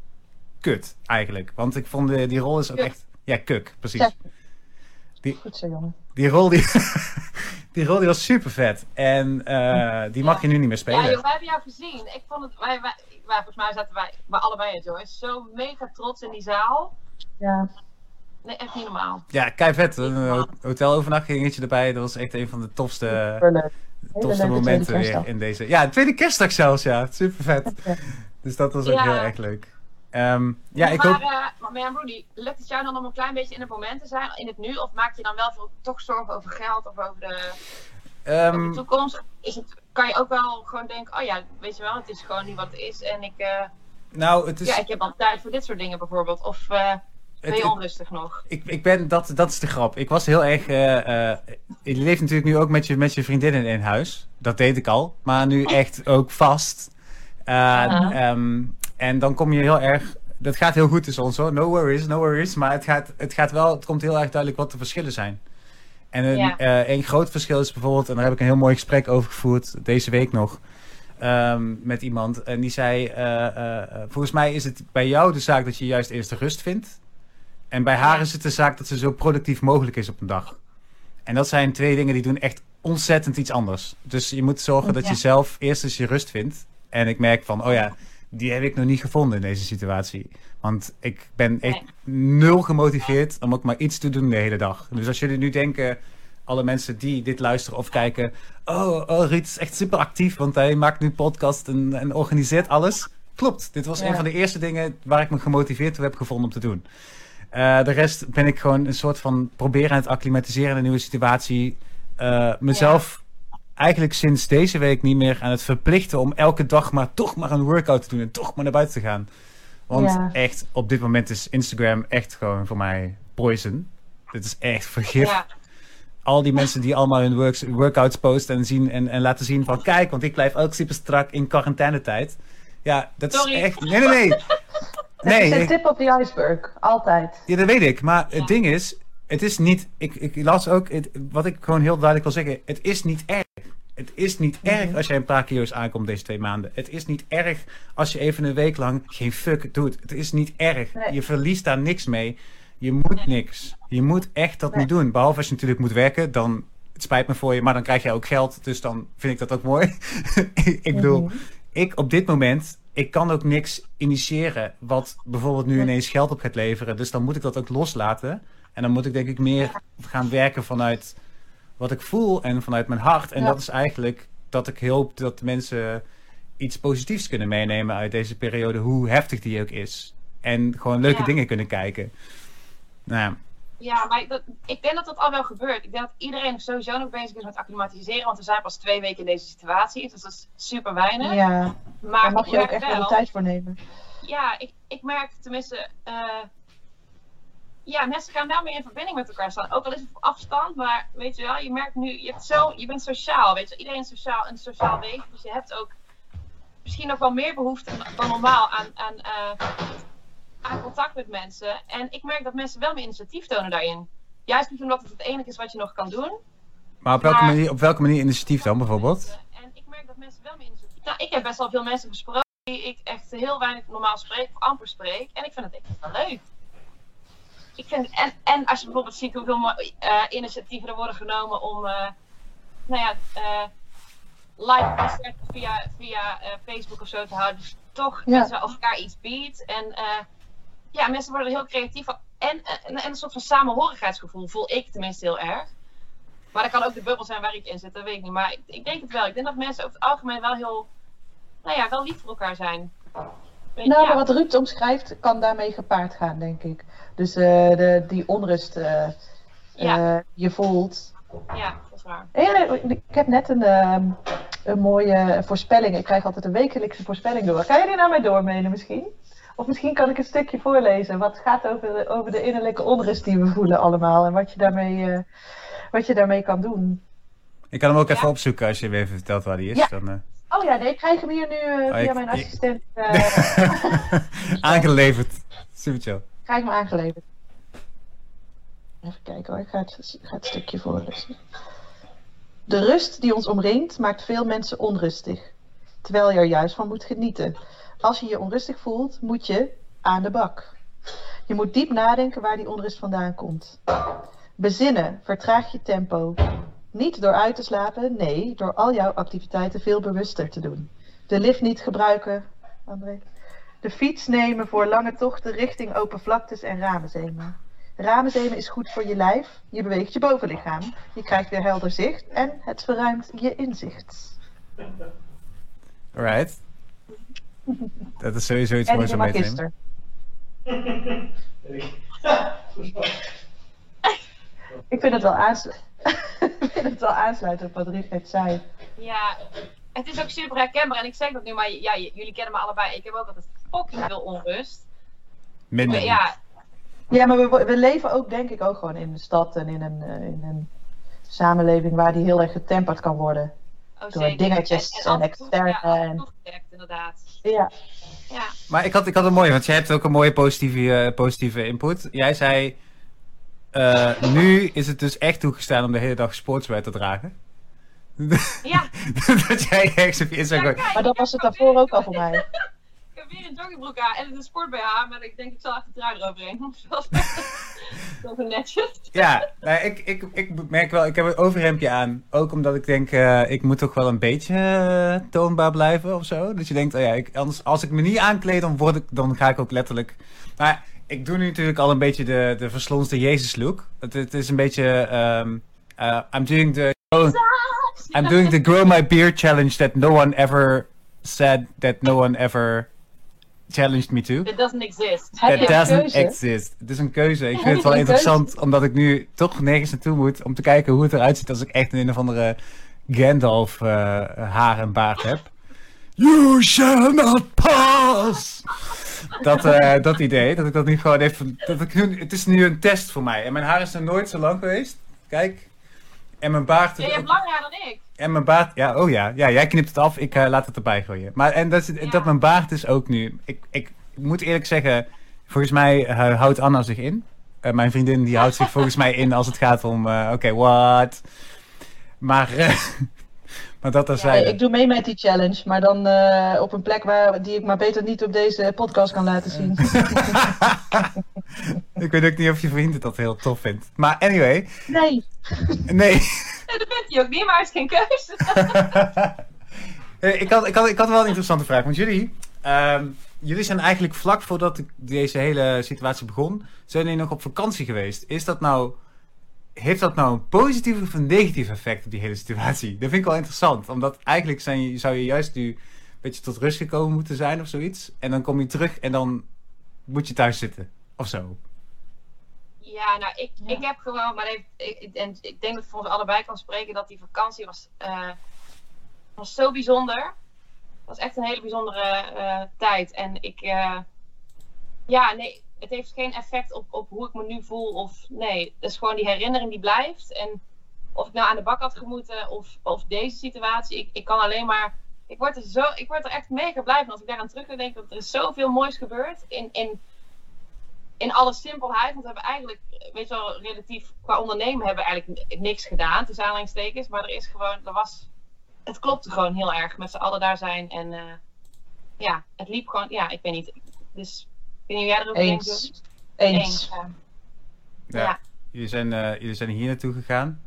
A: kut, eigenlijk. Want ik vond de, die rol is ook echt... Ja, kuk, precies.
C: Ja.
A: Die,
C: Goed zo, jongen.
A: Die rol, die, die rol die was super vet. En uh, die mag je nu niet meer spelen.
B: Ja, joh, wij hebben jou gezien. Ik vond het... Wij, wij, wij, volgens mij zaten wij, wij allebei, Joyce, zo mega trots in die zaal.
C: Ja.
B: Nee, echt niet normaal.
A: Ja, kei vet. Een hotelovernachtingetje erbij. Dat was echt een van de tofste, tofste momenten weer in deze. Ja, tweede kerstdag zelfs, ja. Super vet. Ja. Dus dat was ook ja. heel erg leuk. Um, ja,
B: maar,
A: ik hoop...
B: uh, maar ja, Rudy, lukt het jou dan om een klein beetje in het moment te zijn, in het nu? Of maak je dan wel veel, toch zorgen over geld of over de, um, over de toekomst? Is het, kan je ook wel gewoon denken, oh ja, weet je wel, het is gewoon niet wat het is. En ik, uh,
A: nou, het is...
B: ja, ik heb al tijd voor dit soort dingen bijvoorbeeld. Of uh, ben je onrustig nog?
A: Ik, ik ben, dat, dat is de grap. Ik was heel erg... Je leeft natuurlijk nu ook met je, met je vriendinnen in huis. Dat deed ik al. Maar nu echt ook vast. -huh. um, en dan kom je heel erg dat gaat heel goed tussen ons hoor. No worries, no worries. Maar het, gaat, het, gaat wel, het komt heel erg duidelijk wat de verschillen zijn. En een, ja. uh, een groot verschil is bijvoorbeeld, en daar heb ik een heel mooi gesprek over gevoerd deze week nog. ehm, met iemand en die zei: eh, eh, eh, Volgens mij is het bij jou de zaak dat je juist eerst de rust vindt. En bij haar is het de zaak dat ze zo productief mogelijk is op een dag. En dat zijn twee dingen die doen echt ontzettend iets anders. Dus je moet zorgen dat
B: Ja.
A: je zelf eerst eens je rust vindt. En ik merk van, oh ja, die heb ik nog niet gevonden in deze situatie. Want ik ben echt nul gemotiveerd om ook maar iets te doen de hele dag. Dus als jullie nu denken, alle mensen die dit luisteren of kijken... Oh, oh Ruud is echt super actief, want hij maakt nu podcast en, en organiseert alles. Klopt, dit was
C: Ja.
A: een van de eerste dingen waar ik me gemotiveerd toe heb gevonden om te doen. Eh, de rest ben ik gewoon een soort van proberen aan het acclimatiseren in een nieuwe situatie. Eh, mezelf eigenlijk sinds deze week niet meer aan het verplichten om elke dag maar toch maar een workout te doen en toch maar naar buiten te gaan. Want
C: Ja.
A: echt, op dit moment is Instagram echt gewoon voor mij poison. Dit is echt vergif.
B: Ja,
A: Al die mensen die allemaal hun works, workouts posten en, zien, en, en laten zien van kijk, want ik blijf ook super strak in quarantainetijd. Ja, dat
B: Sorry.
A: is echt... Nee, nee, nee.
C: Het is
A: Nee,
C: een tip op the iceberg. Altijd.
A: ja, dat weet ik. Maar het ding is, het is niet. Ik, ik las ook, het, wat ik gewoon heel duidelijk wil zeggen: het is niet erg. Het is niet erg als jij een paar kilo's aankomt deze twee maanden. Het is niet erg als je even een week lang geen fuck doet. Het is niet erg.
C: Nee.
A: Je verliest daar niks mee. Je moet
B: Nee.
A: niks. Je moet echt dat
C: Nee.
A: niet doen. Behalve als je natuurlijk moet werken, dan. Het spijt me voor je, maar dan krijg je ook geld. Dus dan vind ik dat ook mooi. ik bedoel,
C: Mhm.
A: ik op dit moment, ik kan ook niks initiëren wat bijvoorbeeld nu
C: Nee.
A: ineens geld op gaat leveren. Dus dan moet ik dat ook loslaten. En dan moet ik denk ik meer gaan werken vanuit wat ik voel en vanuit mijn hart. En
C: Ja.
A: dat is eigenlijk dat ik hoop dat mensen iets positiefs kunnen meenemen uit deze periode, hoe heftig die ook is. En gewoon leuke
B: Ja.
A: dingen kunnen kijken. Nou, ja.
B: maar dat, ik denk dat dat al wel gebeurt. Ik denk dat iedereen sowieso nog bezig is met acclimatiseren. Want we zijn pas twee weken in deze situatie. Dus dat is super weinig.
C: Ja,
B: maar
C: daar mag je ook echt wel de tijd voor nemen.
B: Ja, ik, ik merk tenminste. eh, ja, mensen gaan wel meer in verbinding met elkaar staan. Ook al is het op afstand, maar weet je wel, je merkt nu, je, hebt zo, je bent sociaal, weet je, iedereen is sociaal, een sociaal wezen. Dus je hebt ook misschien nog wel meer behoefte dan normaal aan, aan, eh, aan contact met mensen. En ik merk dat mensen wel meer initiatief tonen daarin. Juist misschien omdat het het enige is wat je nog kan doen.
A: Maar op welke,
B: Maar-
A: manier, op welke manier initiatief dan bijvoorbeeld?
B: En ik merk dat mensen wel meer initiatief Nou, ik heb best wel veel mensen gesproken die ik echt heel weinig normaal spreek, of amper spreek. En ik vind het echt wel leuk. Ik vind, en, en als je bijvoorbeeld ziet hoeveel eh, initiatieven er worden genomen om, eh, nou ja, eh live concerten via, via eh, Facebook of zo te houden. Dus toch
C: Ja.
B: mensen elkaar iets biedt. En eh, ja, mensen worden er heel creatief van. En, en, en een soort van samenhorigheidsgevoel voel ik tenminste heel erg. Maar dat kan ook de bubbel zijn waar ik in zit, dat weet ik niet. Maar ik, ik denk het wel. Ik denk dat mensen over het algemeen wel heel, nou ja, wel lief voor elkaar zijn. Weet-
C: Nou,
B: ja.
C: maar wat Ruud omschrijft, kan daarmee gepaard gaan, denk ik. Dus eh, de, die onrust
B: Ja.
C: eh, je voelt.
B: ja, dat is waar.
C: Ik heb net een, ehm, een mooie voorspelling. Ik krijg altijd een wekelijkse voorspelling door. Kan je die naar mij doormenen misschien? Of misschien kan ik een stukje voorlezen. Wat gaat over de, over de innerlijke onrust die we voelen allemaal. En wat je daarmee, eh, wat je daarmee kan doen.
A: Ik kan hem ook even opzoeken als je me even vertelt waar die is.
C: Ja.
A: Dan, eh,
C: Oh ja, nee, ik krijg hem hier nu eh, via
A: ik-
C: mijn assistent.
A: Aangeleverd. Super chill.
C: krijg me aangeleverd. Even kijken hoor, ik ga het, ga het stukje voorlezen. De rust die ons omringt maakt veel mensen onrustig. Terwijl je er juist van moet genieten. Als je je onrustig voelt, moet je aan de bak. Je moet diep nadenken waar die onrust vandaan komt. Bezinnen, vertraag je tempo. Niet door uit te slapen, nee, door al jouw activiteiten veel bewuster te doen. De lift niet gebruiken, André. De fiets nemen voor lange tochten richting open vlaktes en ramenzemen. Ramenzemen is goed voor je lijf, je beweegt je bovenlichaam, je krijgt weer helder zicht en het verruimt je inzicht.
A: Alright. Dat is sowieso iets moois
C: de
A: om mee te nemen.
C: Ik vind het wel aansluiten. ik vind het wel aansluiten op wat Ruud net zei.
B: Ja, het is ook super herkenbaar. En ik zeg dat nu, maar ja, jullie kennen me allebei. Ik heb ook altijd fucking veel onrust.
A: Minder.
B: Maar ja,
C: Ja, maar we, we leven ook denk ik ook gewoon in een stad en in een, eh, in een samenleving waar die heel erg getemperd kan worden.
B: Oh,
C: Door
B: zeker.
C: dingetjes en externe
B: Ja, en
C: en-
B: toe gedekt, inderdaad.
C: Ja,
B: Ja,
A: Maar ik had, ik had een mooie, want jij hebt ook een mooie positieve, eh, positieve input. Jij zei, eh, nu is het dus echt toegestaan om de hele dag sportswear te dragen.
B: Ja,
A: dat jij ergens op je Instagram...
B: Ja, kijk.
C: Maar dat was het daarvoor ook al voor mij.
B: Heb weer een joggingbroek aan en een sport BH, maar ik denk ik zal even de trui eroverheen doen. Dat is netjes.
A: Ja, nou, ik, ik, ik merk wel, ik heb een overhemdje aan. Ook omdat ik denk, eh, ik moet toch wel een beetje eh, toonbaar blijven of zo. Dat je denkt, oh ja, ik, anders, als ik me niet aankleed, dan, word ik, dan ga ik ook letterlijk... Maar ik doe nu natuurlijk al een beetje de, de verslonste Jezus look. Het, het is een beetje... ehm, eh, I'm doing the... I'm doing the grow my beard challenge that no one ever said that no one ever challenged me to.
B: It doesn't exist.
A: That
C: een
A: doesn't
C: keuze?
A: exist. Het is een keuze. Ik vind het wel
C: een
A: interessant, omdat ik nu toch nergens naartoe moet om te kijken hoe het eruit ziet als ik echt een of andere Gandalf eh, haar en baard heb. You shall not pass! Dat, eh, dat idee, dat ik dat nu gewoon even... Dat ik nu, het is nu een test voor mij. En mijn haar is nog nooit zo lang geweest. Kijk. En mijn baard...
B: Ja, je hebt langer haar dan ik.
A: En mijn baard, ja, oh ja, ja, jij knipt het af, ik eh, laat het erbij gooien. Maar en dat,
B: Ja.
A: dat mijn baard is ook nu. Ik, ik moet eerlijk zeggen, volgens mij eh, houdt Anna zich in. Eh, mijn vriendin die houdt zich volgens mij in als het gaat om, oké, what? Maar, eh, maar dat
C: ik doe mee met die challenge, maar dan eh, op een plek waar, die ik maar beter niet op deze podcast kan laten zien.
A: ik weet ook niet of je vriend dat heel tof vindt. Maar anyway,
C: Nee,
A: nee.
B: Nee, dat vindt hij ook niet, maar hij is geen keuze.
A: Eh, ik, had, ik, had, ik had wel een interessante vraag. Want jullie, ehm, jullie zijn eigenlijk vlak voordat ik deze hele situatie begon, zijn jullie nog op vakantie geweest. Is dat nou, heeft dat nou een positief of een negatief effect op die hele situatie? Dat vind ik wel interessant. Omdat eigenlijk zijn, zou je juist nu een beetje tot rust gekomen moeten zijn of zoiets. En dan kom je terug en dan moet je thuis zitten. Of zo.
B: Ja, nou, ik,
C: Ja.
B: ik heb gewoon, maar ik, en ik denk dat ik voor ons allebei kan spreken dat die vakantie was, eh, was zo bijzonder. Het was echt een hele bijzondere eh, tijd. En ik, eh, ja, nee, het heeft geen effect op, op hoe ik me nu voel. Of nee, het is gewoon die herinnering die blijft. En of ik nou aan de bak had gemoeten of, of deze situatie, ik, ik kan alleen maar. Ik word, er zo, ik word er echt mega blij van als ik daaraan terug denk dat er is zoveel moois gebeurd. In, in, in alle simpelheid. Want we hebben eigenlijk, weet je wel, relatief qua ondernemen hebben we eigenlijk niks gedaan, tussen aanhalingstekens. Maar er is gewoon, er was, het klopte gewoon heel erg met z'n allen daar zijn. En eh, ja, het liep gewoon, ja, ik weet niet. Dus, jij erover
C: eens. Eens.
B: ja.
A: Jullie, zijn, eh, jullie zijn hier naartoe gegaan.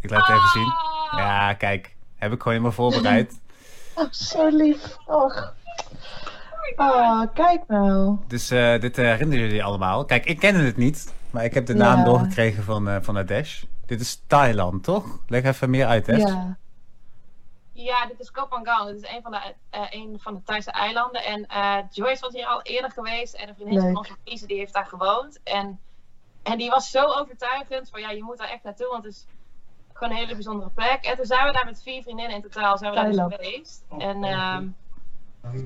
A: Ik laat het even zien.
B: Ah!
A: Ja, kijk. Heb ik gewoon helemaal voorbereid.
C: Oh, zo lief. Och. Oh, kijk nou.
A: Dus eh, dit eh, herinneren jullie allemaal. Kijk, ik kende het niet, maar ik heb de naam
C: Ja.
A: doorgekregen van, eh van Adesh. Dit is Thailand, toch? Leg even meer uit, hè?
C: Ja.
B: Ja, dit is Koh Phangan. Dit is een van de, eh, een van de Thaise eilanden. En eh, Joyce was hier al eerder geweest. En een vriendin
C: Leuk.
B: van ons, Lise, die heeft daar gewoond. En, en die was zo overtuigend van ja, je moet daar echt naartoe. Want het is gewoon een hele bijzondere plek. En toen zijn we daar met vier vriendinnen in totaal zijn we daar dus geweest. En ehm,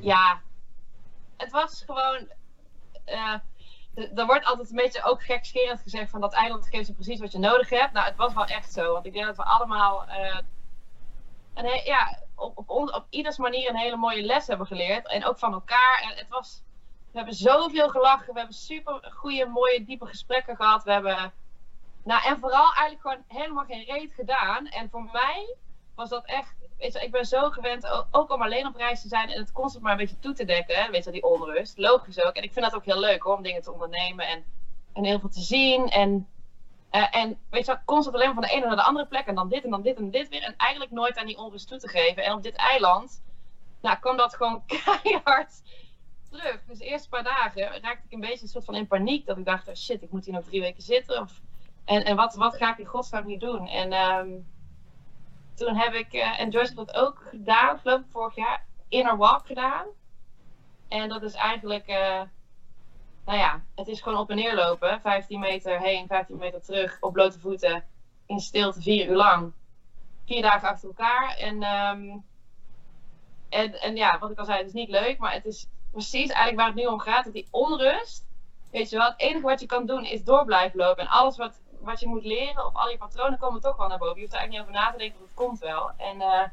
B: ja, het was gewoon... eh, d- er wordt altijd een beetje ook gekscherend gezegd van dat eiland geeft je precies wat je nodig hebt. Nou, het was wel echt zo. Want ik denk dat we allemaal eh, een ja, op, op, op ieders manier een hele mooie les hebben geleerd. En ook van elkaar. En het was, we hebben zoveel gelachen. We hebben super goede, mooie, diepe gesprekken gehad. We hebben, nou, en vooral eigenlijk gewoon helemaal geen reet gedaan. En voor mij was dat echt, weet je, ik ben zo gewend ook om alleen op reis te zijn en het constant maar een beetje toe te dekken. Weet je, die onrust. Logisch ook. En ik vind dat ook heel leuk hoor, om dingen te ondernemen en, en heel veel te zien. En, eh, en weet je, constant alleen maar van de ene naar de andere plek en dan dit en dan dit en dit weer. En eigenlijk nooit aan die onrust toe te geven. En op dit eiland, nou, kwam dat gewoon keihard terug. Dus de eerste paar dagen raakte ik een beetje een soort van in paniek. Dat ik dacht, oh shit, ik moet hier nog drie weken zitten. Of, en en wat, wat ga ik in godsnaam nu doen? En ehm, toen heb ik, eh, en Joyce dat ook gedaan, geloof ik vorig jaar, Inner Walk gedaan. En dat is eigenlijk, eh, nou ja, het is gewoon op en neer lopen. 15 meter heen, 15 meter terug, op blote voeten, in stilte, vier uur lang. Vier dagen achter elkaar. En, ehm, en, en ja, wat ik al zei, het is niet leuk, maar het is precies eigenlijk waar het nu om gaat. Dat die onrust, weet je wel, het enige wat je kan doen is door blijven lopen. En alles wat, wat je moet leren, of al je patronen komen toch wel naar boven. Je hoeft er eigenlijk niet over na te denken, want het komt wel. En, eh,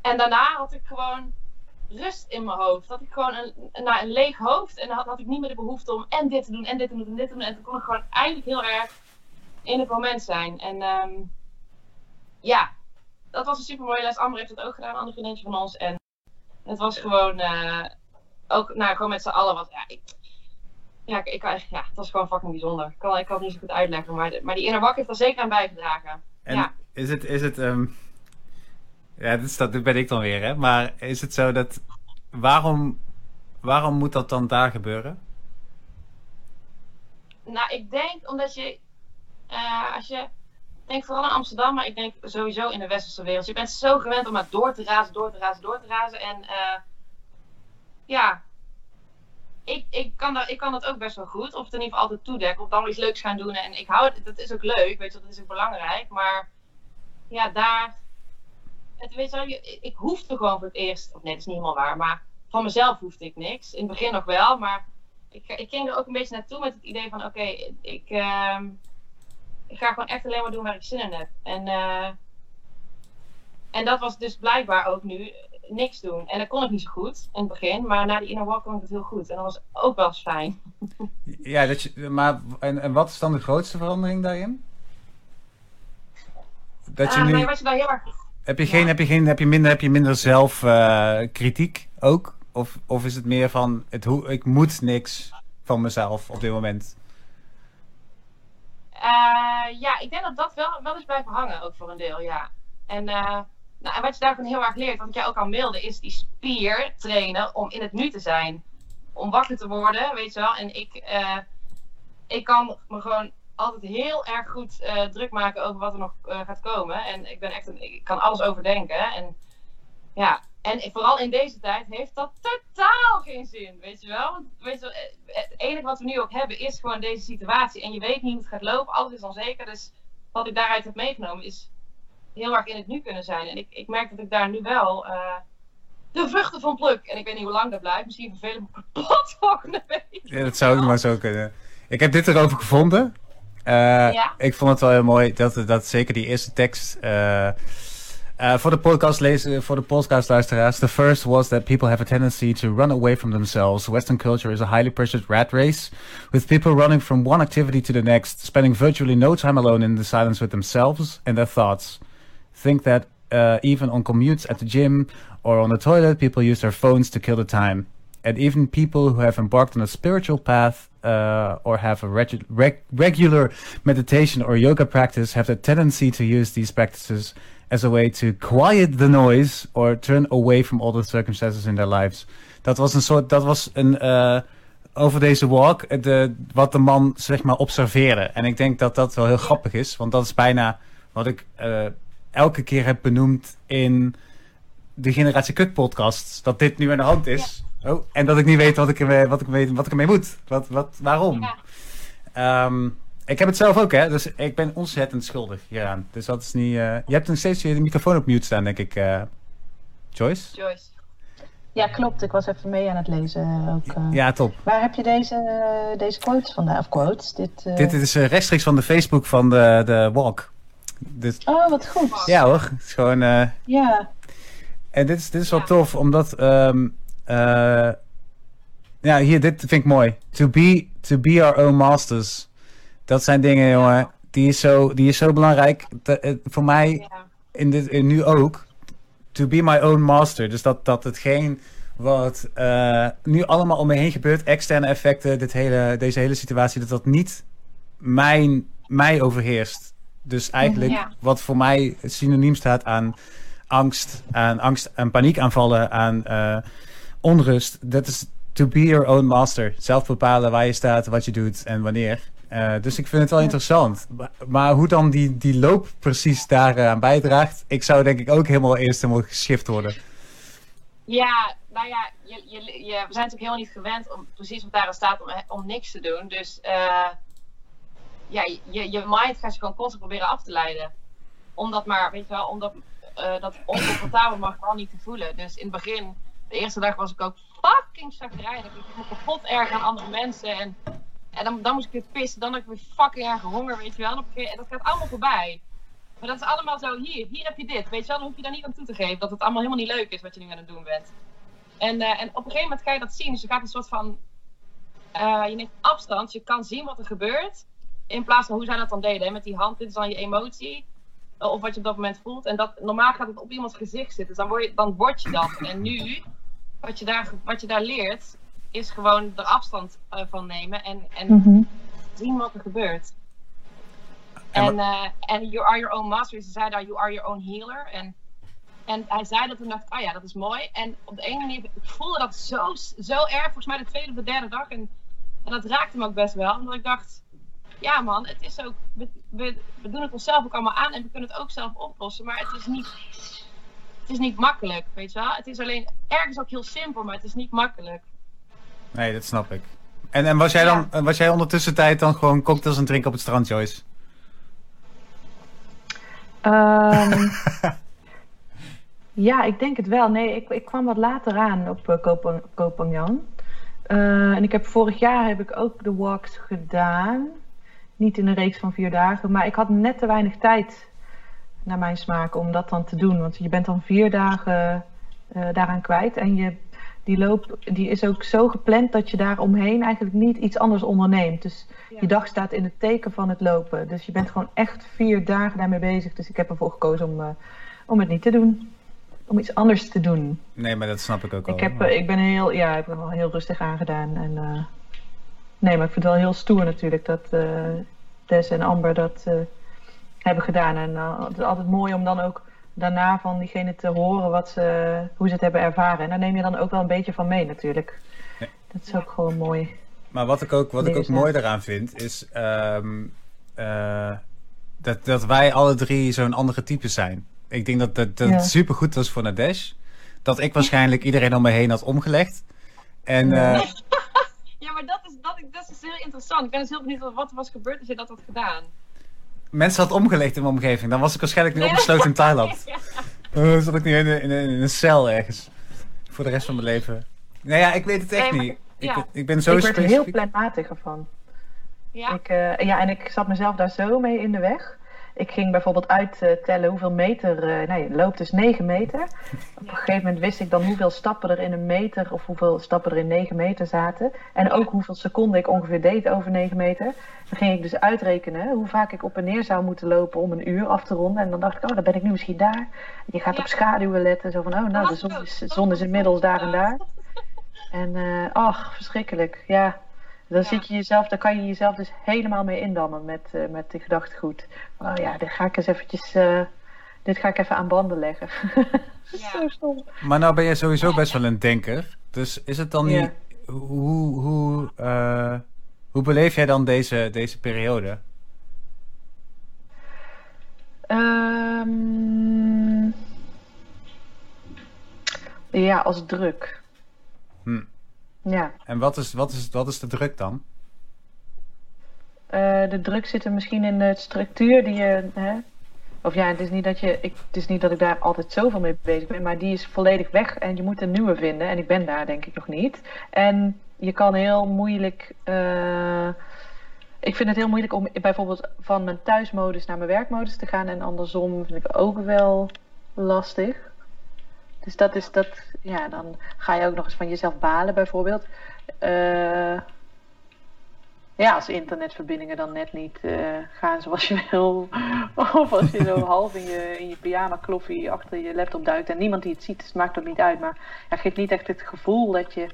B: en daarna had ik gewoon rust in mijn hoofd. Had ik gewoon een, nou, een leeg hoofd. En dan had, had ik niet meer de behoefte om en dit te doen, en dit te doen, en dit te doen. En toen kon ik gewoon eigenlijk heel erg in het moment zijn. En ehm, ja, dat was een super mooie les. Amber heeft het ook gedaan, een andere vriendin van ons. En het was gewoon, uh, ook, nou, gewoon met z'n allen wat, ja, ik, ja, ik, ja, het was gewoon fucking bijzonder. Ik kan, ik kan het niet zo goed uitleggen, maar, maar die inner wak heeft er zeker aan bijgedragen.
A: En
B: ja.
A: is het, is het, um, ja, dat, dit ben ik dan weer, hè, maar is het zo dat, waarom, waarom moet dat dan daar gebeuren?
B: Nou, ik denk omdat je, uh, als je, denk vooral in Amsterdam, maar ik denk sowieso in de westerse wereld. Je bent zo gewend om maar door te razen, door te razen, door te razen. En uh, ja, ik, ik, kan dat, ik kan dat ook best wel goed. Of het in ieder geval altijd toedekken. Of dan iets leuks gaan doen. En ik hou het, dat is ook leuk, weet je, dat is ook belangrijk. Maar ja, daar, het, weet je, ik hoefde gewoon voor het eerst, of nee, dat is niet helemaal waar, maar van mezelf hoefde ik niks. In het begin nog wel, maar ik, ik ging er ook een beetje naartoe met het idee van, oké, okay, ik, uh, ik ga gewoon echt alleen maar doen waar ik zin in heb. En, uh, en dat was dus blijkbaar ook nu niks doen. En dat kon ik niet zo goed in het begin, maar na die inner walk kon ik het heel goed. En dat was ook wel eens fijn.
A: Ja, dat je, maar en, en wat is dan de grootste verandering daarin?
B: Dat je uh, nu... Nee, wat je daar heel erg...
A: Heb je, geen, heb, je geen, heb, je minder, heb je minder zelf uh, kritiek ook? Of, of is het meer van, het, ik moet niks van mezelf op dit moment?
B: Uh, ja, ik denk dat dat wel, wel eens blijft hangen, ook voor een deel, ja. En, uh, nou, en wat je daarvan heel erg leert, wat ik jij ook al mailde, is die spier trainen om in het nu te zijn. Om wakker te worden, weet je wel. En ik, uh, ik kan me gewoon altijd heel erg goed druk maken over wat er nog gaat komen. En ik ben echt een, ik kan alles overdenken. En ja, en vooral in deze tijd heeft dat totaal geen zin, weet je wel? Weet je wel, het enige wat we nu ook hebben is gewoon deze situatie. En je weet niet hoe het gaat lopen, alles is onzeker. Dus wat ik daaruit heb meegenomen is heel erg in het nu kunnen zijn. En ik, ik merk dat ik daar nu wel uh, de vruchten van pluk. En ik weet niet hoe lang dat blijft. Misschien vervelen me kapot volgende week.
A: Ja, dat zou maar zo kunnen. Ik heb dit erover gevonden. Uh, ja? Ik vond het wel heel mooi dat, dat zeker die eerste tekst... Uh, Uh, voor de podcast lezen, voor de podcast luisteraars. The first was that people have a tendency to run away from themselves. Western culture is a highly pressured rat race, with people running from one activity to the next, spending virtually no time alone in the silence with themselves and their thoughts. Think that uh, even on commutes at the gym or on the toilet, people use their phones to kill the time. And even people who have embarked on a spiritual path uh, or have a reg reg regular meditation or yoga practice have the tendency to use these practices as a way to quiet the noise or turn away from all the circumstances in their lives. Dat was een soort, dat was uh, over deze walk, de, wat de man zeg maar observeerde. En ik denk dat dat wel heel grappig is, want dat is bijna wat ik uh, elke keer heb benoemd in de Generatie Kut podcast. Dat dit nu aan de hand is. Oh, en dat ik niet weet wat ik, ermee, wat ik, weet, wat ik ermee moet. Wat, wat, waarom. Ja. Um, ik heb het zelf ook, hè. Dus ik ben ontzettend schuldig hieraan. Dus dat is niet... Uh... Je hebt nog steeds je microfoon op mute staan, denk ik. Uh... Joyce?
B: Joyce.
C: Ja, klopt. Ik was even mee aan het lezen. Ook, uh...
A: Ja, top.
C: Waar heb je deze, deze quotes vandaan? Of quotes? Dit,
A: Dit is rechtstreeks van de Facebook van de, de Walk.
C: Dus... Oh, wat goed.
A: Ja hoor. Het is gewoon...
C: Ja.
A: En dit is, dit is wel ja. tof, omdat... Um, ja, hier, dit vind ik mooi. To be, to be our own masters. Dat zijn dingen, jongen, die is zo, die is zo belangrijk. De, voor mij, ja. in dit, in nu ook, to be my own master. Dus dat, dat hetgeen wat uh, nu allemaal om me heen gebeurt, externe effecten, dit hele, deze hele situatie, dat dat niet mijn, mij overheerst. Dus eigenlijk ja. wat voor mij synoniem staat aan angst, aan angst en paniekaanvallen, aan uh, onrust. Dat is to be your own master. Zelf bepalen waar je staat, wat je doet en wanneer. Uh, dus ik vind het wel interessant. Maar, maar hoe dan die, die loop precies daaraan uh, bijdraagt, ik zou denk ik ook helemaal eerst helemaal geschift worden.
B: Ja, nou ja, je, je, je, we zijn natuurlijk helemaal niet gewend om precies wat daar staat om, om niks te doen. Dus uh, ja, je, je mind gaat je gewoon constant proberen af te leiden. Omdat maar, weet je wel, omdat dat oncomfortabel mag gewoon niet te voelen. Dus in het begin, de eerste dag was ik ook fucking chagrijnig. Ik me kapot erg aan andere mensen en en dan, dan moest ik weer pissen. Dan heb ik weer fucking erg honger, weet je wel. En dat gaat allemaal voorbij. Maar dat is allemaal zo, hier, hier heb je dit. Weet je wel, dan hoef je daar niet aan toe te geven. Dat het allemaal helemaal niet leuk is wat je nu aan het doen bent. En, uh, en op een gegeven moment kan je dat zien. Dus je gaat een soort van, uh, je neemt afstand. Je kan zien wat er gebeurt. In plaats van hoe zij dat dan deden. Met die hand, dit is dan je emotie. Of wat je op dat moment voelt. En dat, normaal gaat het op iemands gezicht zitten. Dus dan word je, dan word je dat. En nu, wat je daar, wat je daar leert, is gewoon er afstand uh, van nemen. En, en
C: Mhm.
B: zien wat er gebeurt.
A: En
B: En, eh, en you are your own master. Ze zei daar, you are your own healer. En, en hij zei dat toen dacht ik, oh ja, dat is mooi. En op de ene manier, ik voelde dat zo, zo erg. Volgens mij de tweede of de derde dag. En, en dat raakte me ook best wel. Omdat ik dacht, ja man, het is ook, we, we, we doen het onszelf ook allemaal aan. En we kunnen het ook zelf oplossen. Maar het is niet, het is niet makkelijk, weet je wel. Het is alleen, ergens ook heel simpel, maar het is niet makkelijk.
A: Nee, dat snap ik. En, en was jij
B: Ja.
A: dan, was jij ondertussen tijd dan gewoon cocktails het drinken op het strand, Joyce?
C: Ehm, ja, ik denk het wel. Nee, ik, ik kwam wat later aan op uh. Eh, en ik heb vorig jaar heb ik ook de walks gedaan. Niet in een reeks van vier dagen, maar ik had net te weinig tijd naar mijn smaak om dat dan te doen. Want je bent dan vier dagen eh, daaraan kwijt. En je, die loop die is ook zo gepland dat je daar omheen eigenlijk niet iets anders onderneemt. Dus
B: Ja.
C: je dag staat in het teken van het lopen. Dus je bent gewoon echt vier dagen daarmee bezig. Dus ik heb ervoor gekozen om, eh, om het niet te doen. Om iets anders te doen.
A: Nee, maar dat snap ik ook.
C: Ik, heb, eh, ik ben heel, ja, ik ben wel heel rustig aangedaan. En, eh, nee, maar ik vind het wel heel stoer natuurlijk dat eh Des en Amber dat eh, hebben gedaan. En eh, het is altijd mooi om dan ook daarna van diegene te horen wat ze, hoe ze het hebben ervaren. En daar neem je dan ook wel een beetje van mee natuurlijk.
A: Ja.
C: Dat is ook gewoon mooi.
A: Maar wat ik ook, wat ik ook
C: dus
A: mooi daaraan vind, is ehm, eh, dat, dat wij alle drie zo'n andere type zijn. Ik denk dat dat, dat
C: Ja.
A: super goed was voor Nadesh. Dat ik waarschijnlijk iedereen om me heen had omgelegd. En
C: Ja.
A: eh,
B: Ja, maar dat is, dat, dat is heel interessant. Ik ben dus heel benieuwd wat- wat er was gebeurd als je dat had gedaan.
A: Mensen had omgelegd in mijn omgeving. Dan was ik waarschijnlijk nu opgesloten in Thailand.
B: Ja.
A: Dan zat ik nu in, een- in, een- in een cel ergens. Voor de rest van mijn leven. Nou ja, ik weet het echt
B: Nee, maar-
A: niet. Ik,
B: ja.
A: ben- ik ben zo
C: ik werd er heel planmatig ervan.
B: Ja?
C: Ik, eh, ja, en ik zat mezelf daar zo mee in de weg. Ik ging bijvoorbeeld uittellen hoeveel meter. eh nee, loopt dus 9 meter. Op een gegeven moment wist ik dan hoeveel stappen er in een meter of hoeveel stappen er in 9 meter zaten. En ook hoeveel seconden ik ongeveer deed over 9 meter. Dan ging ik dus uitrekenen hoe vaak ik op en neer zou moeten lopen om een uur af te ronden. En dan dacht ik, oh, dan ben ik nu misschien daar. Je gaat
B: Ja.
C: op schaduwen letten. Zo van, oh, nou, de zon is, de zon is inmiddels daar en daar. En eh, ach, verschrikkelijk. Ja, dan
B: Ja.
C: zit je jezelf, daar kan je jezelf dus helemaal mee indammen met, eh, met de gedachtegoed. Oh ja, dit ga ik eens eventjes, eh, dit ga ik even aan banden leggen.
B: Ja.
C: Zo stom.
A: Maar nou ben jij sowieso best wel een denker. Dus is het dan
C: Ja.
A: niet... Hoe, hoe, eh, hoe beleef jij dan deze, deze periode?
C: Ehm, ja, als druk.
A: Hm.
C: Ja,
A: En wat is, wat, is, wat is de druk dan?
C: Eh, de druk zit er misschien in de structuur die je. Hè? Of ja, het is, niet dat je, ik, het is niet dat ik daar altijd zoveel mee bezig ben, maar die is volledig weg en je moet een nieuwe vinden. En ik ben daar denk ik nog niet. En je kan heel moeilijk. eh, ik vind het heel moeilijk om bijvoorbeeld van mijn thuismodus naar mijn werkmodus te gaan. En andersom vind ik ook wel lastig. Dus dat is dat. Ja, dan ga je ook nog eens van jezelf balen bijvoorbeeld. Eh ja, als internetverbindingen dan net niet eh, gaan zoals je wil. Of als je zo half in je, in je pyjama kloffie achter je laptop duikt en niemand die het ziet. Dus het maakt ook niet uit. Maar ja, geeft niet echt het gevoel dat je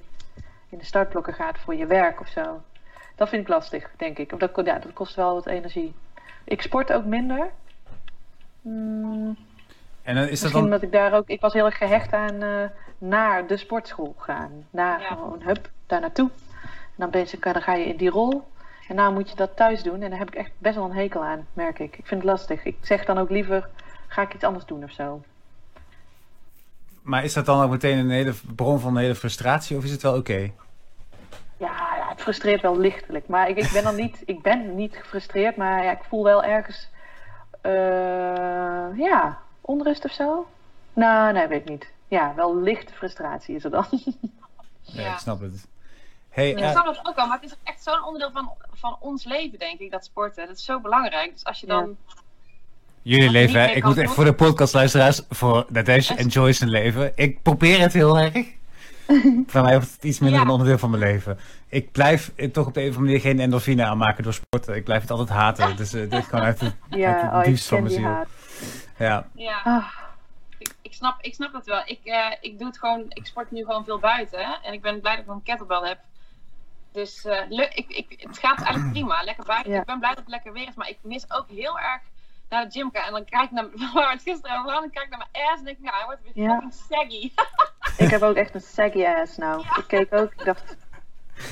C: in de startblokken gaat voor je werk of zo. Dat vind ik lastig, denk ik. Of dat, ja, dat kost wel wat energie. Ik sport ook minder. Hmm,
A: En dan is dat
C: misschien
A: dan...
C: omdat ik daar ook... Ik was heel erg gehecht aan eh, naar de sportschool gaan. Naar
B: Ja.
C: gewoon, hup, daar naartoe. En dan, ben je, dan ga je in die rol. En nou moet je dat thuis doen. En daar heb ik echt best wel een hekel aan, merk ik. Ik vind het lastig. Ik zeg dan ook liever, ga ik iets anders doen of zo.
A: Maar is dat dan ook meteen een hele bron van een hele frustratie of is het wel oké?
C: Ja, ja, het frustreert wel lichtelijk. Maar ik, ik ben dan niet, ik ben niet gefrustreerd, maar ja, ik voel wel ergens, eh, ja, onrust of zo. Nou, nee, weet ik niet. Ja, wel lichte frustratie is er dan.
A: Ja,
B: Ja.
A: ik snap het. Hey,
B: Ik
A: eh,
B: snap dat ook al, maar het is echt zo'n onderdeel van, van ons leven, denk ik, dat sporten. Dat is zo belangrijk. Dus als je dan...
A: jullie leven, hè? Ik
B: kan
A: moet echt
B: doen.
A: voor de podcastluisteraars, voor Nadesh en Joyce een leven. Ik probeer het heel erg. Voor mij wordt het iets minder
B: Ja.
A: een onderdeel van mijn leven. Ik blijf toch op de een of andere manier geen endorfine aanmaken door sporten. Ik blijf het altijd haten. Dus eh, dit is gewoon uit het, uit
C: Ja,
A: het
C: oh,
A: diepst van mijn ziel. Ja.
B: Ja.
C: Ah,
B: Ik, ik, snap, ik snap het wel. Ik, eh, ik doe het gewoon, ik sport nu gewoon veel buiten. Hè? En ik ben blij dat ik een kettlebell heb. Dus eh, leuk, ik, ik, het gaat eigenlijk prima. Lekker buiten.
C: Ja.
B: Ik ben blij dat het lekker weer is. Maar ik mis ook heel erg naar de gym gaan. En dan kijk ik naar, waar we het gisteren over hadden, kijk ik naar mijn ass en denk ik, ja, hij wordt weer
C: Ja.
B: fucking saggy.
C: ik heb ook echt een saggy ass nou. Ik keek ook, ik dacht,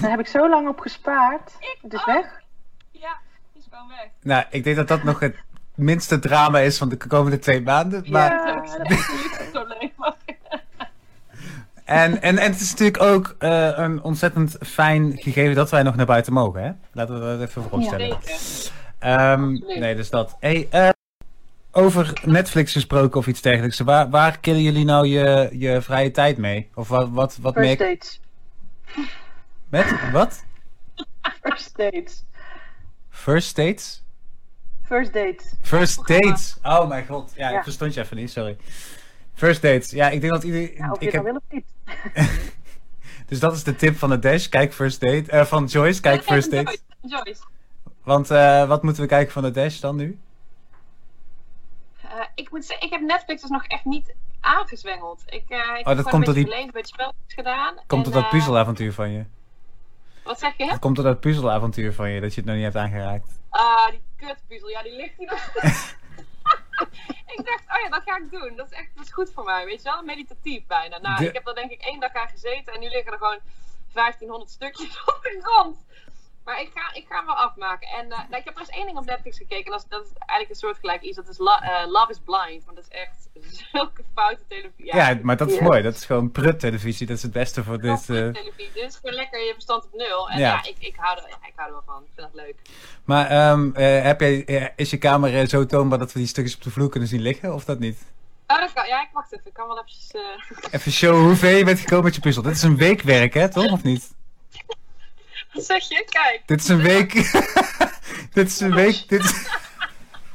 C: daar heb ik zo lang op gespaard. Het is
B: ook.
C: weg.
B: ja, die is gewoon weg.
A: Nou, ik denk dat dat nog het minste drama is van de komende twee maanden. Maar,
C: Ja,
B: dat is probleem.
A: en, en, en het is natuurlijk ook eh, een ontzettend fijn gegeven dat wij nog naar buiten mogen. Hè? Laten we dat even vooropstellen.
B: Zeker.
A: Ehm, nee, dus dat. Hey, eh, over Netflix gesproken of iets dergelijks. Waar, waar killen jullie nou je, je vrije tijd mee? Of wat, wat, wat
C: First
A: merk
C: dates.
A: Met? Wat?
C: First dates.
A: First dates?
C: First dates.
A: First dates. Oh mijn god. Ja, ik verstond je even niet, sorry. First dates. Ja, ik denk dat iedereen...
C: Ja, of je
A: ik heb,
C: wil of niet.
A: dus dat is de tip van de Dash. Kijk First Date. eh, van Joyce, kijk
B: Ja,
A: First
B: Joyce,
A: Date.
B: Joyce.
A: Want eh, wat moeten we kijken van de Dash dan nu?
B: Eh, ik moet zeggen, ik heb Netflix dus nog echt niet aangezwengeld. Ik, ik heb
A: Oh, dat
B: gewoon
A: komt
B: een beetje
A: die-
B: gelezen, een beetje spelletjes gedaan.
A: Komt
B: en,
A: door dat puzzelavontuur van je?
B: Wat zeg je?
A: Komt dat puzzelavontuur van je, dat je het nog niet hebt aangeraakt.
B: Ah, die kutpuzzel. Ja, die ligt hier nog. ik dacht, oh ja, dat ga ik doen. Dat is echt dat is goed voor mij, weet je wel? Meditatief bijna. Nou,
A: De-
B: ik heb er denk ik één dag aan gezeten en nu liggen er gewoon 1500 stukjes op de grond. Maar ik ga, ik ga hem wel afmaken. En eh, nou, ik heb er eens één ding op Netflix gekeken. En dat is, dat is eigenlijk een soortgelijk iets. Dat is Lo- eh, Love is Blind. Want dat is echt zulke foute televisie.
A: Ja, maar dat is mooi. Dat is gewoon prut televisie. Dat is het beste voor dit. eh.
B: televisie. Dit is gewoon lekker je verstand op nul. En
A: Ja.
B: ja, ik, ik, hou er, ja, ik hou er wel van. Ik vind dat leuk.
A: Maar ehm, eh, heb jij, eh, is je kamer eh, zo toonbaar dat we die stukjes op de vloer kunnen zien liggen? Of dat niet?
B: Oh, dat kan. Ja, ik wacht even. Ik kan wel eventjes...
A: Even showen hoe ver je bent gekomen met je puzzel. Dit is een weekwerk, hè? Toch? Of niet?
B: Wat zeg je? Kijk.
A: Dit is een week. dit is een week. Dit is...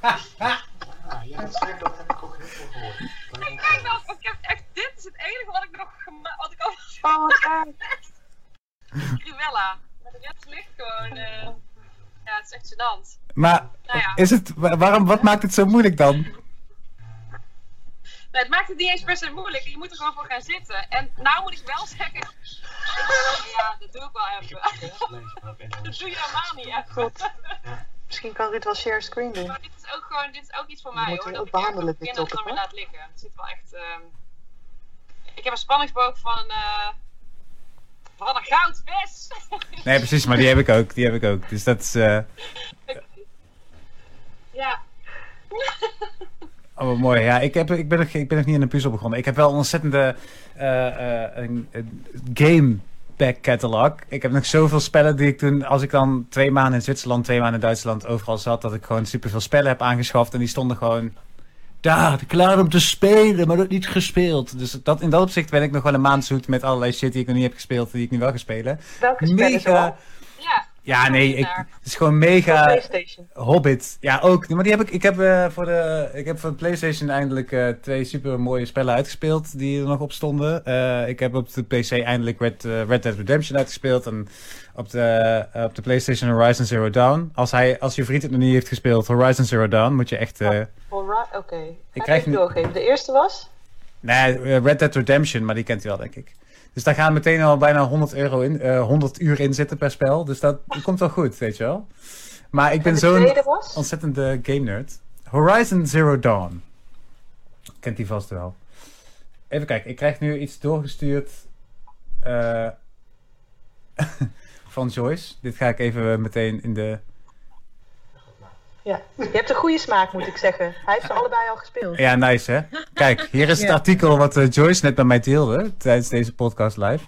D: Ja, dat heb ik ook heel veel gehoord. Maar ik
B: Kijk nou, ik heb echt... Dit is het enige wat ik nog... gema- Wat ik al...
C: Oh, wat erg.
B: Cruella. Maar de rest ligt gewoon... eh, Ja, het is echt gênant.
A: Maar
B: Nou ja.
A: is het, wa- waarom, wat maakt het zo moeilijk dan?
B: Nee, het maakt het niet eens per se moeilijk. Je moet er gewoon voor gaan zitten. En nou moet ik wel zeggen... ik Ja, dat doe ik wel even. Dat doe je helemaal niet even.
C: God. Misschien kan Ruud wel share screen doen.
B: Maar dit is ook gewoon, dit is ook iets voor mij hoor.
C: ook
B: Dat ik
C: behandelen,
B: echt
C: dit
B: op kinderen dan weer laat liggen. Het zit wel echt. ehm, Ik heb een spanningsboog van. eh van een goudvis!
A: Nee, precies, maar die heb ik ook. Die heb ik ook. Dus dat is. eh,
B: ja.
A: Oh, mooi. Ja, ik, heb, ik, ben nog, ik ben nog niet in een puzzel begonnen. Ik heb wel een ontzettende eh, eh, een, een game back catalog. Ik heb nog zoveel spellen die ik toen, als ik dan twee maanden in Zwitserland, twee maanden in Duitsland overal zat, dat ik gewoon superveel spellen heb aangeschaft. En die stonden gewoon daar, klaar om te spelen, maar dat niet gespeeld. Dus dat, in dat opzicht ben ik nog wel een maand zoet met allerlei shit die ik nog niet heb gespeeld, die ik nu wel ga spelen.
C: Welke spellen
A: Mega.
C: zoal?
B: Ja.
A: Ja, nee, ik, het is gewoon mega. Hobbit, ja ook. Maar die heb ik. Ik heb, eh, voor, de, ik heb voor de PlayStation eindelijk eh, twee super mooie spellen uitgespeeld die er nog op stonden. Eh, ik heb op de PC eindelijk Red, Red Dead Redemption uitgespeeld. En op de, op de PlayStation Horizon Zero Dawn. Als, hij, als je vriend het nog niet heeft gespeeld, Horizon Zero Dawn, moet je echt.
C: oké.
A: Ik krijg nu-.
C: De eerste was?
A: Nee, Red Dead Redemption, maar die kent u wel, denk ik. Dus daar gaan meteen al bijna 100, euro in, eh 100 uur in zitten per spel. Dus dat, komt wel goed, weet je wel. Maar ik ben zo'n ontzettende game nerd. Horizon Zero Dawn. Kent die vast wel. Even kijken, ik krijg nu iets doorgestuurd eh, van Joyce. Dit ga ik even meteen in de.
C: Ja. Je hebt een goede smaak, moet ik zeggen. Hij heeft ze allebei al gespeeld.
A: Ja, nice hè. Kijk, hier is het
C: Ja.
A: artikel wat eh, Joyce net met mij deelde tijdens deze podcast live.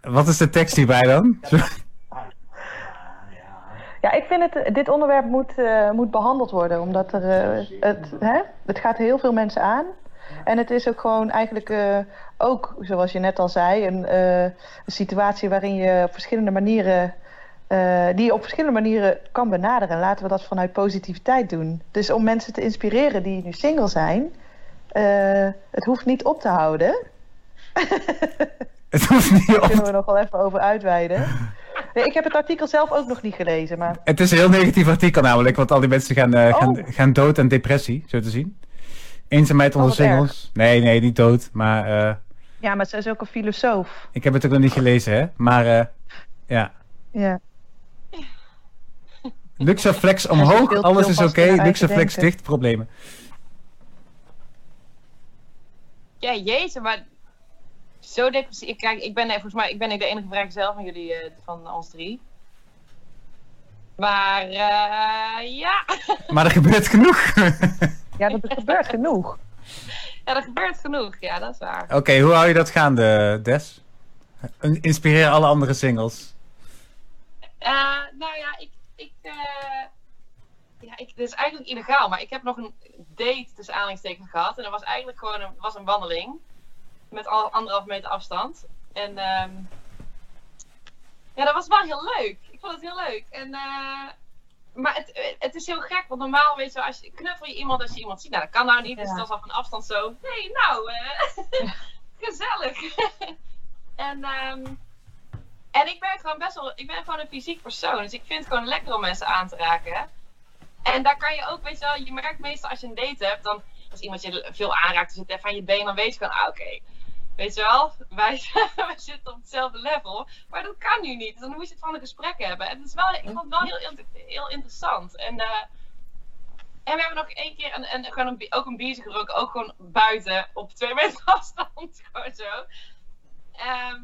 A: Wat is de tekst hierbij dan?
C: Ja, ik vind het, dit onderwerp moet, eh, moet behandeld worden, omdat er, eh, het, hè, het gaat heel veel mensen aan. En het is ook gewoon eigenlijk eh, ook, zoals je net al zei, een, eh, een situatie waarin je op verschillende manieren, eh, die je op verschillende manieren kan benaderen. Laten we dat vanuit positiviteit doen. Dus om mensen te inspireren die nu single zijn, eh, het hoeft niet op te houden.
A: Het hoeft niet
C: Daar
A: op.
C: kunnen we nog wel even over uitweiden. Nee, ik heb het artikel zelf ook nog niet gelezen, maar
A: Het is een heel negatief artikel namelijk, want al die mensen gaan, eh,
C: Oh.
A: gaan, gaan dood aan depressie, zo te zien. Eenzaamheid onder
C: Oh, wat erg.
A: singles. Nee, nee, niet dood, maar
C: ja, maar ze is ook een filosoof.
A: ik heb het ook nog niet gelezen, hè. Maar ja,
C: Ja.
A: Luxaflex
C: ze
A: omhoog, alles is oké, Luxaflex
C: denken.
A: dicht, problemen.
B: Ja, jeetje, maar zo depressief. Ik, kijk, ik ben eh, volgens mij ik ben niet de enige vrijgezel van jullie, eh, van ons drie. Maar eh, ja.
A: Maar er gebeurt genoeg.
C: Ja, dat gebeurt genoeg.
B: ja, er gebeurt genoeg. Ja, dat is waar.
A: Oké, hoe hou je dat gaande, Des? Inspireer alle andere singles.
B: Eh, nou ja, ik. Ik eh, ja, ik, dit is eigenlijk illegaal, maar ik heb nog een date tussen aanhalingstekens gehad. En dat was eigenlijk gewoon een, was een wandeling. Met al anderhalf meter afstand. En ehm, ja, dat was wel heel leuk. Ik vond het heel leuk. En, eh, maar het, het is heel gek, want normaal weet je, wel, als je knuffel je iemand als je iemand ziet. Nou, dat kan nou niet. Dus
C: Ja.
B: dat is al van afstand zo. Nee, nou, eh, gezellig. en ehm, en ik ben gewoon best wel, ik ben gewoon een fysiek persoon. Dus ik vind het gewoon lekker om mensen aan te raken. En daar kan je ook, weet je wel, je merkt meestal als je een date hebt, dan als iemand je veel aanraakt, het even aan je been, dan weet je gewoon, ah, oké. Weet je wel, wij, zitten op hetzelfde level. Maar dat kan nu niet. Dus dan moet je het van een gesprek hebben. En het is wel, ik vond het wel heel, heel, interessant. En, eh, en we hebben nog één keer een, een, gewoon ook een biertje gedronken. Ook gewoon buiten op twee meter afstand. Gewoon zo. Ehm,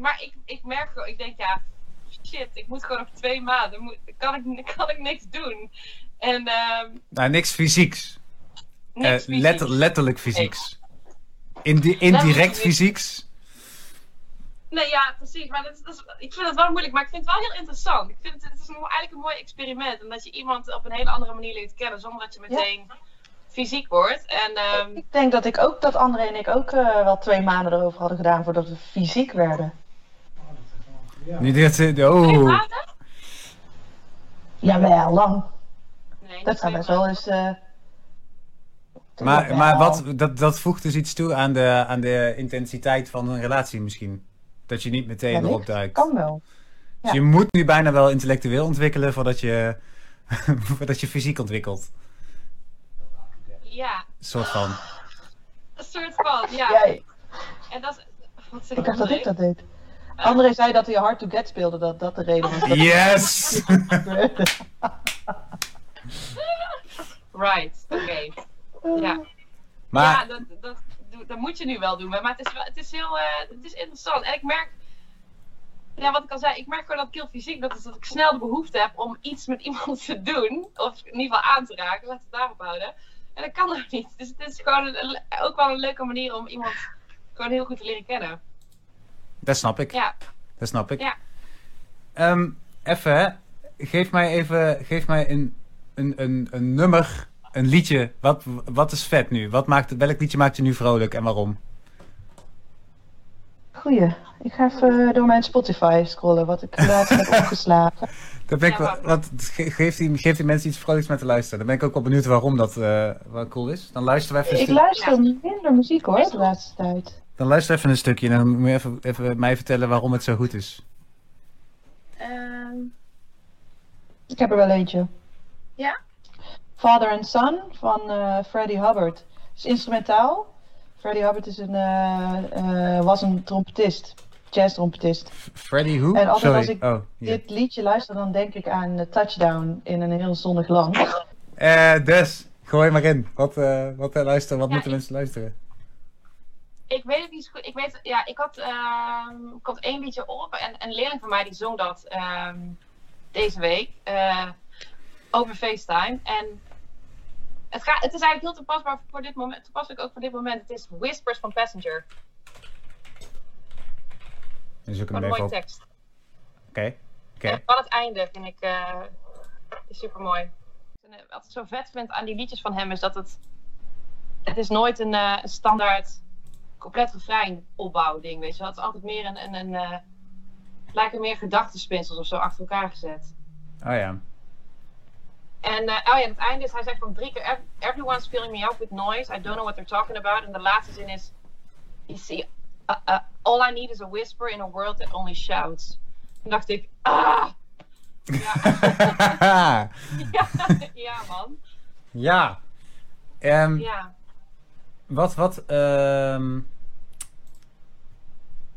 B: maar ik, ik merk gewoon, ik denk ja, shit, ik moet gewoon nog twee maanden, moet, kan, ik, kan ik niks doen. En ehm
A: Nou, niks fysieks.
B: niks
A: Eh,
B: fysieks.
A: letter- letterlijk fysieks. Indi indirect
B: fysieks.
A: fysieks.
B: Nee, ja, precies. Maar dat is, dat is- ik vind het wel moeilijk, maar ik vind het wel heel interessant. Ik vind het, het is een, eigenlijk een mooi experiment. Omdat je iemand op een hele andere manier leert kennen, zonder dat je meteen fysiek wordt. En ehm,
C: Ik denk dat ik ook, dat André en ik ook eh, wel twee maanden erover hadden gedaan voordat we fysiek werden.
D: Ja.
A: Nu dit, eh,
B: twee
A: oh.
B: maanden?
C: Jawel, lang.
B: Nee, niet
C: Dat
B: twee
C: best wel eens... eh,
A: Maar, maar wat, dat, dat voegt dus iets toe aan de, aan de intensiteit van een relatie misschien. Dat je niet meteen erop duikt.
C: Kan wel.
A: Dus
C: ja.
A: je moet nu bijna wel intellectueel ontwikkelen voordat je, voordat je fysiek ontwikkelt.
B: Ja,
A: Een soort van.
B: een soort van, ja.
C: Jij,
B: En dat is... Wat zeg
C: ik dacht dat ik dat deed. André zei dat hij Hard to Get speelde, dat dat de reden was dat
A: Yes!
B: Right, oké. Ja.
A: Maar
B: Ja, dat, dat, dat moet je nu wel doen. Maar het is, wel, het is heel eh, het is interessant. En ik merk, ja, wat ik al zei, ik merk gewoon dat ik heel fysiek, dat, is dat ik snel de behoefte heb om iets met iemand te doen. Of in ieder geval aan te raken, laten we het daarop houden. En dat kan nog niet. Dus het is gewoon een- ook wel een leuke manier om iemand gewoon heel goed te leren kennen.
A: Dat snap ik.
B: Ja,
A: Dat snap ik.
B: Ja.
A: Ehm, even. Geef mij even geef mij een, een, een, een nummer, een liedje. Wat, wat is vet nu? Wat maakt, welk liedje maakt je nu vrolijk en waarom?
C: Goeie. Ik ga even door mijn Spotify scrollen, wat ik laatst heb opgeslagen.
A: Dat ben ik
B: Ja,
A: wel,
B: maar-
A: wat, ge- geeft, die, geeft die mensen iets vrolijks met te luisteren. Dan ben ik ook wel benieuwd waarom dat eh, wel cool is. Dan luisteren we even
C: Ik luister minder muziek hoor, de laatste tijd.
A: Dan luister even een stukje en dan moet je even, even mij vertellen waarom het zo goed is.
B: Ehm,
C: Ik heb er wel eentje.
B: Ja?
C: Father and Son van eh, Freddie Hubbard. Het is instrumentaal. Freddie Hubbard is een, eh, eh, was een trompetist, jazztrompetist.
A: Freddy Who?
C: En altijd
A: Sorry.
C: als ik
A: oh.
C: Dit liedje luister, dan denk ik aan Touchdown in een heel zonnig land.
A: Eh, Des, gooi maar in. Wat, eh wat, luisteren, wat
B: Ja,
A: moeten
B: ik-
A: mensen luisteren?
B: Ik weet het niet zo goed. Ik weet, ja, ik had, ehm, ik had één liedje op en een leerling van mij die zong dat ehm, deze week eh, over FaceTime. En het, gaat, het is eigenlijk heel toepasbaar voor dit moment, toepasselijk ook voor dit moment. Het is Whispers van Passenger.
A: Zoek ik
B: een mooie
A: op.
B: tekst.
A: Oké. Oké.
B: En van het einde vind ik eh super mooi. Wat ik zo vet vind aan die liedjes van hem is dat het. Het is nooit een, eh, een standaard compleet refrein opbouw ding, weet je wel. Het is altijd meer een. een, een het lijken meer gedachtenspinsels of zo achter elkaar gezet.
A: Oh ja.
B: En eh, oh ja, het einde is, hij zegt van drie keer: "Ev- Everyone's filling me up with noise. I don't know what they're talking about. En de laatste zin is: You see, uh, uh, all I need is a whisper in a world that only shouts. Toen dacht ik, ah! Ja, ja, ja man.
A: ja. Ehm,
B: Ja.
A: Wat, wat, ehm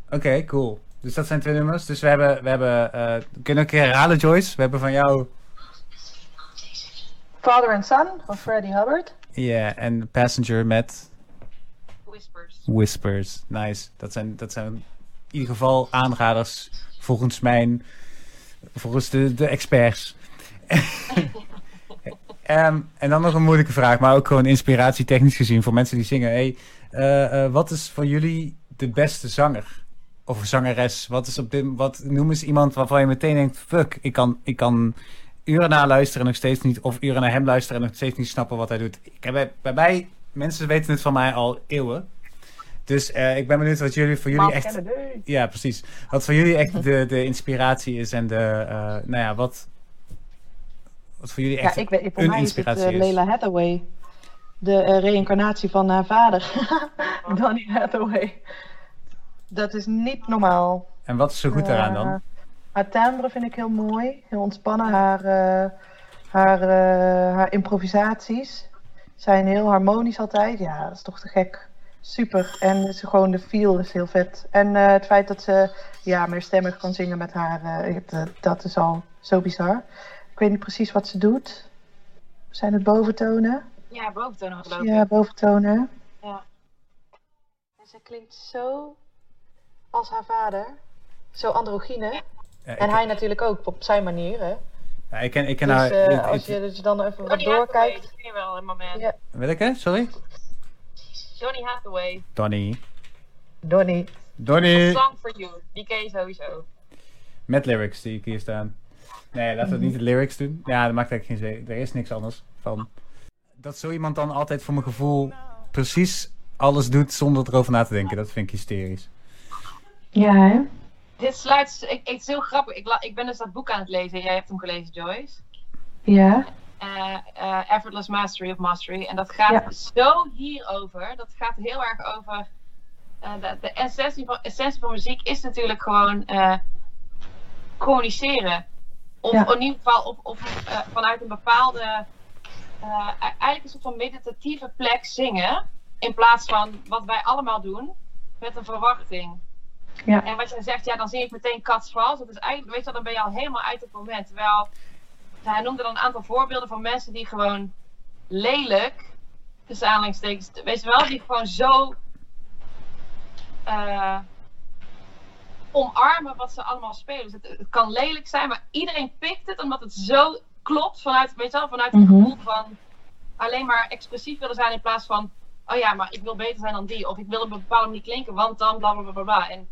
A: Oké, cool. Dus dat zijn twee nummers. Dus we hebben, we hebben, eh, kunnen we een keer herhalen Joyce? We hebben van jou,
C: Father and Son van Freddie Hubbard.
A: ja, en Passenger met
B: Whispers.
A: Whispers. Nice. Dat zijn, dat zijn in ieder geval aanraders volgens mijn, volgens de, de experts. Ehm, en dan nog een moeilijke vraag, maar ook gewoon inspiratietechnisch gezien voor mensen die zingen. Hey, eh, eh, wat is voor jullie de beste zanger? Of zangeres? Wat, is op dit, wat noem eens iemand waarvan je meteen denkt: fuck, ik kan, ik kan uren naar luisteren en nog steeds niet, of uren naar hem luisteren en nog steeds niet snappen wat hij doet. Ik heb, bij, bij mij, mensen weten het van mij al eeuwen. Dus eh, ik ben benieuwd wat jullie voor jullie echt. Ja, precies. Wat voor jullie echt de, de inspiratie is en de, nou ja, wat, wat voor jullie
C: Ja,
A: echt
C: ik weet, voor
A: een
C: mij is het
A: inspiratie
C: eh,
A: is.
C: Leila Hathaway. De eh, reïncarnatie van haar vader. Donny Hathaway. Dat is niet normaal.
A: En wat is zo goed daaraan dan?
C: Eh, haar timbre vind ik heel mooi. Heel ontspannen. Haar, haar, haar improvisaties zijn heel harmonisch altijd. Ja, dat is toch te gek. Super. En ze gewoon de feel is heel vet. En eh, het feit dat ze ja, meerstemmig kan zingen met haar, dat is al zo bizar. Ik weet niet precies wat ze doet. Zijn het boventonen?
B: Ja, boventonen geloof ik.
C: Ja, boventonen.
B: Ja.
C: En ze klinkt zo als haar vader. Zo androgyne.
A: Ja,
C: En hij natuurlijk ook, op zijn manier. Hè?
A: ja, ik ken, ik ken
C: Dus
A: haar.
C: eh,
A: ik-
C: als
A: ik-
C: je dus dan even wat
B: Hathaway,
C: doorkijkt.
B: dat ken je wel een moment.
C: Ja.
A: Welke? Sorry?
B: Johnny Hathaway,
A: Donnie.
C: Donnie.
A: Donnie!
B: Song for You, die ken je sowieso.
A: Met lyrics die ik hier staan. Nee, laten we niet de lyrics doen. Ja, dat maakt eigenlijk geen zin. Er is niks anders van. Dat zo iemand dan altijd voor mijn gevoel precies alles doet zonder erover na te denken. Dat vind ik hysterisch.
C: Ja, hè?
B: Dit sluit, ik, ik, het is heel grappig. Ik, ik ben dus dat boek aan het lezen. Jij hebt hem gelezen, Joyce.
C: Ja.
B: Eh, eh, Effortless Mastery of Mastery. En dat gaat
C: Ja.
B: zo hierover. Dat gaat heel erg over. eh, de, de essentie, van, essentie van muziek is natuurlijk gewoon eh, communiceren. Of
C: Ja.
B: in ieder geval op, op, eh, vanuit een bepaalde. e- eigenlijk een soort van meditatieve plek zingen. In plaats van wat wij allemaal doen. Met een verwachting.
C: Ja.
B: En wat jij zegt, ja, dan zing ik meteen Cats. Dat is eigenlijk, weet je wel, dan ben je al helemaal uit het moment. Terwijl, hij noemde dan een aantal voorbeelden van mensen die gewoon lelijk, tussen aanhalingstekens, weet je wel, die gewoon zo eh, omarmen wat ze allemaal spelen. Dus het, het kan lelijk zijn, maar iedereen pikt het omdat het zo klopt vanuit, weet je wel, vanuit het
C: Mhm.
B: gevoel van alleen maar expressief willen zijn in plaats van, oh ja, maar ik wil beter zijn dan die. Of ik wil op een bepaalde manier klinken, want dan bla bla bla bla. En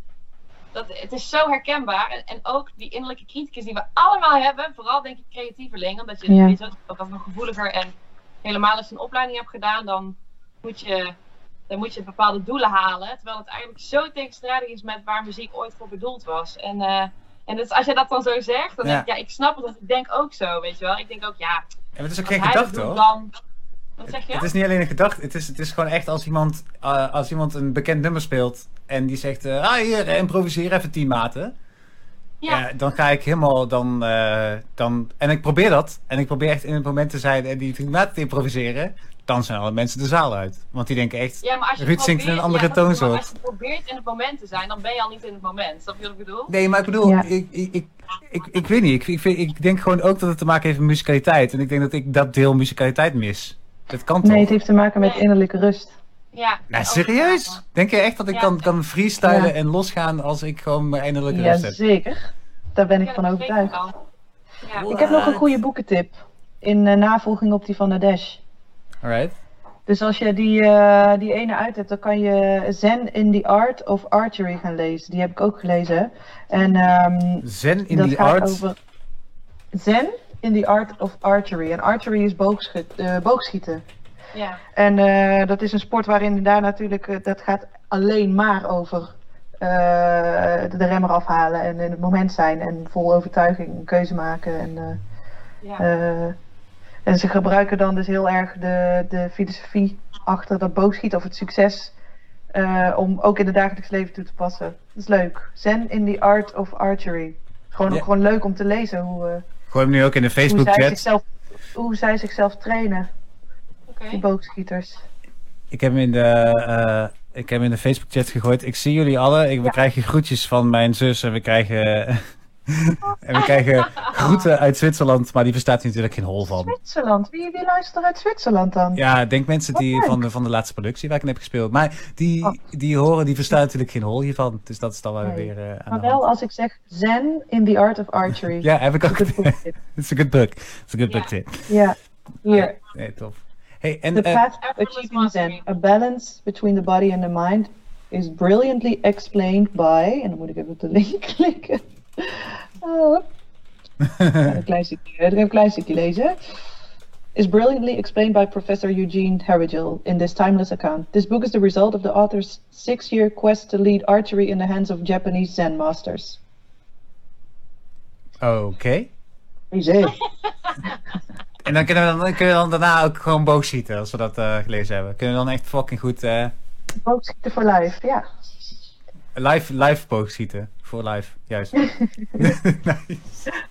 B: dat, het is zo herkenbaar. En, en ook die innerlijke criticus die we allemaal hebben, vooral denk ik creatievelingen, omdat je
C: Ja.
B: dat is nog gevoeliger en helemaal als je een opleiding hebt gedaan, dan moet je, dan moet je bepaalde doelen halen. Terwijl het eigenlijk zo tegenstrijdig is met waar muziek ooit voor bedoeld was. En, eh, en dus als je dat dan zo zegt, dan
A: Ja.
B: denk ik, ja, ik snap het, want ik denk ook zo, weet je wel. Ik denk ook, ja,
A: En het is ook geen gedachte hoor.
B: dan... Wat zeg je?
A: Het is niet alleen een gedachte. Het is, het is gewoon echt als iemand, eh, als iemand een bekend nummer speelt. En die zegt, eh, ah hier, improviseer even tien maten.
B: ja.
A: Ja, dan ga ik helemaal dan, dan... En ik probeer dat. En ik probeer echt in het moment te zijn en die tien maten te improviseren. Dan zijn alle mensen de zaal uit. Want die denken echt...
B: Ja, maar als je
A: Ruud zingt in
B: probeert-
A: een andere
B: ja, dat
A: toonsoort.
B: Als je probeert in het moment te zijn, dan ben je al niet in het moment. Snap je wat ik bedoel?
A: Nee, maar ik bedoel,
C: Ja.
A: ik, ik, ik, ik, ik weet niet. Ik, ik, vind, ik denk gewoon ook dat het te maken heeft met musicaliteit. En ik denk dat ik dat deel musicaliteit mis. Dat kan toch?
C: Nee, het heeft te maken met
B: Nee.
C: innerlijke rust.
B: Ja.
A: Nou, serieus? Denk je echt dat ik
B: Ja.
A: kan, kan freestylen
C: Ja.
A: en losgaan als ik gewoon mijn innerlijke
C: Ja,
A: rust heb?
C: zeker. Daar ben ik
B: Ja,
C: van
B: dat
C: overtuigd. Ik heb nog een goede boekentip. In eh, navolging op die van Nadesh.
A: Alright.
C: Dus als je die, eh, die ene uit hebt, dan kan je Zen in the Art of Archery gaan lezen. Die heb ik ook gelezen. En ehm,
A: Zen in
C: dat
A: the
C: gaat
A: art.
C: over Zen in the Art of Archery. En archery is eh, boogschieten.
B: Ja.
C: En eh, dat is een sport waarin daar natuurlijk, dat gaat alleen maar over eh, de remmer afhalen en in het moment zijn en vol overtuiging een keuze maken. En, eh,
B: Ja.
C: En ze gebruiken dan dus heel erg de, de filosofie achter dat boogschieten of het succes eh, om ook in het dagelijks leven toe te passen. Dat is leuk. Zen in the Art of Archery. Gewoon,
A: Ja.
C: ook gewoon leuk om te lezen hoe, eh,
A: Gooi hem nu ook in de
C: hoe, zij zichzelf, hoe zij zichzelf trainen,
B: Oké.
C: die boogschieters.
A: Ik heb hem in de, eh, ik heb hem in de Facebook-chat gegooid. Ik zie jullie allen. Ik, we krijgen groetjes van mijn zus en we krijgen, en we krijgen groeten uit Zwitserland. Maar die verstaat natuurlijk geen hol van.
C: Zwitserland, wie, wie luistert er uit Zwitserland dan?
A: Ja, ik denk mensen die van de, van de laatste productie waar ik in heb gespeeld. Maar die,
C: Oh.
A: die horen, die verstaan natuurlijk geen hol hiervan. Dus dat is dan wel
C: Nee.
A: weer eh, aan
C: maar wel als ik zeg Zen in the art of archery.
A: Ja, heb ik ook.
C: Is een
A: good book. Het is een good book tip.
C: Ja, hier.
A: Nee, tof. Hey, en
C: The
A: eh,
C: path to achieving Zen, a balance between the body and the mind, is brilliantly explained by. En dan moet ik even op de link klikken. Oh, even een klein stukje, even een klein stukje lezen. Is brilliantly explained by Professor Eugene Herrigel in this timeless account. This book is the result of the author's six-year quest to lead archery in the hands of Japanese Zen masters.
A: Oké. En dan kunnen, we dan, dan kunnen we dan daarna ook gewoon boogschieten als we dat eh, gelezen hebben. Kunnen we dan echt fucking goed eh,
C: Boogschieten voor life, ja.
A: Live, live boogschieten. Voor live, juist. nice.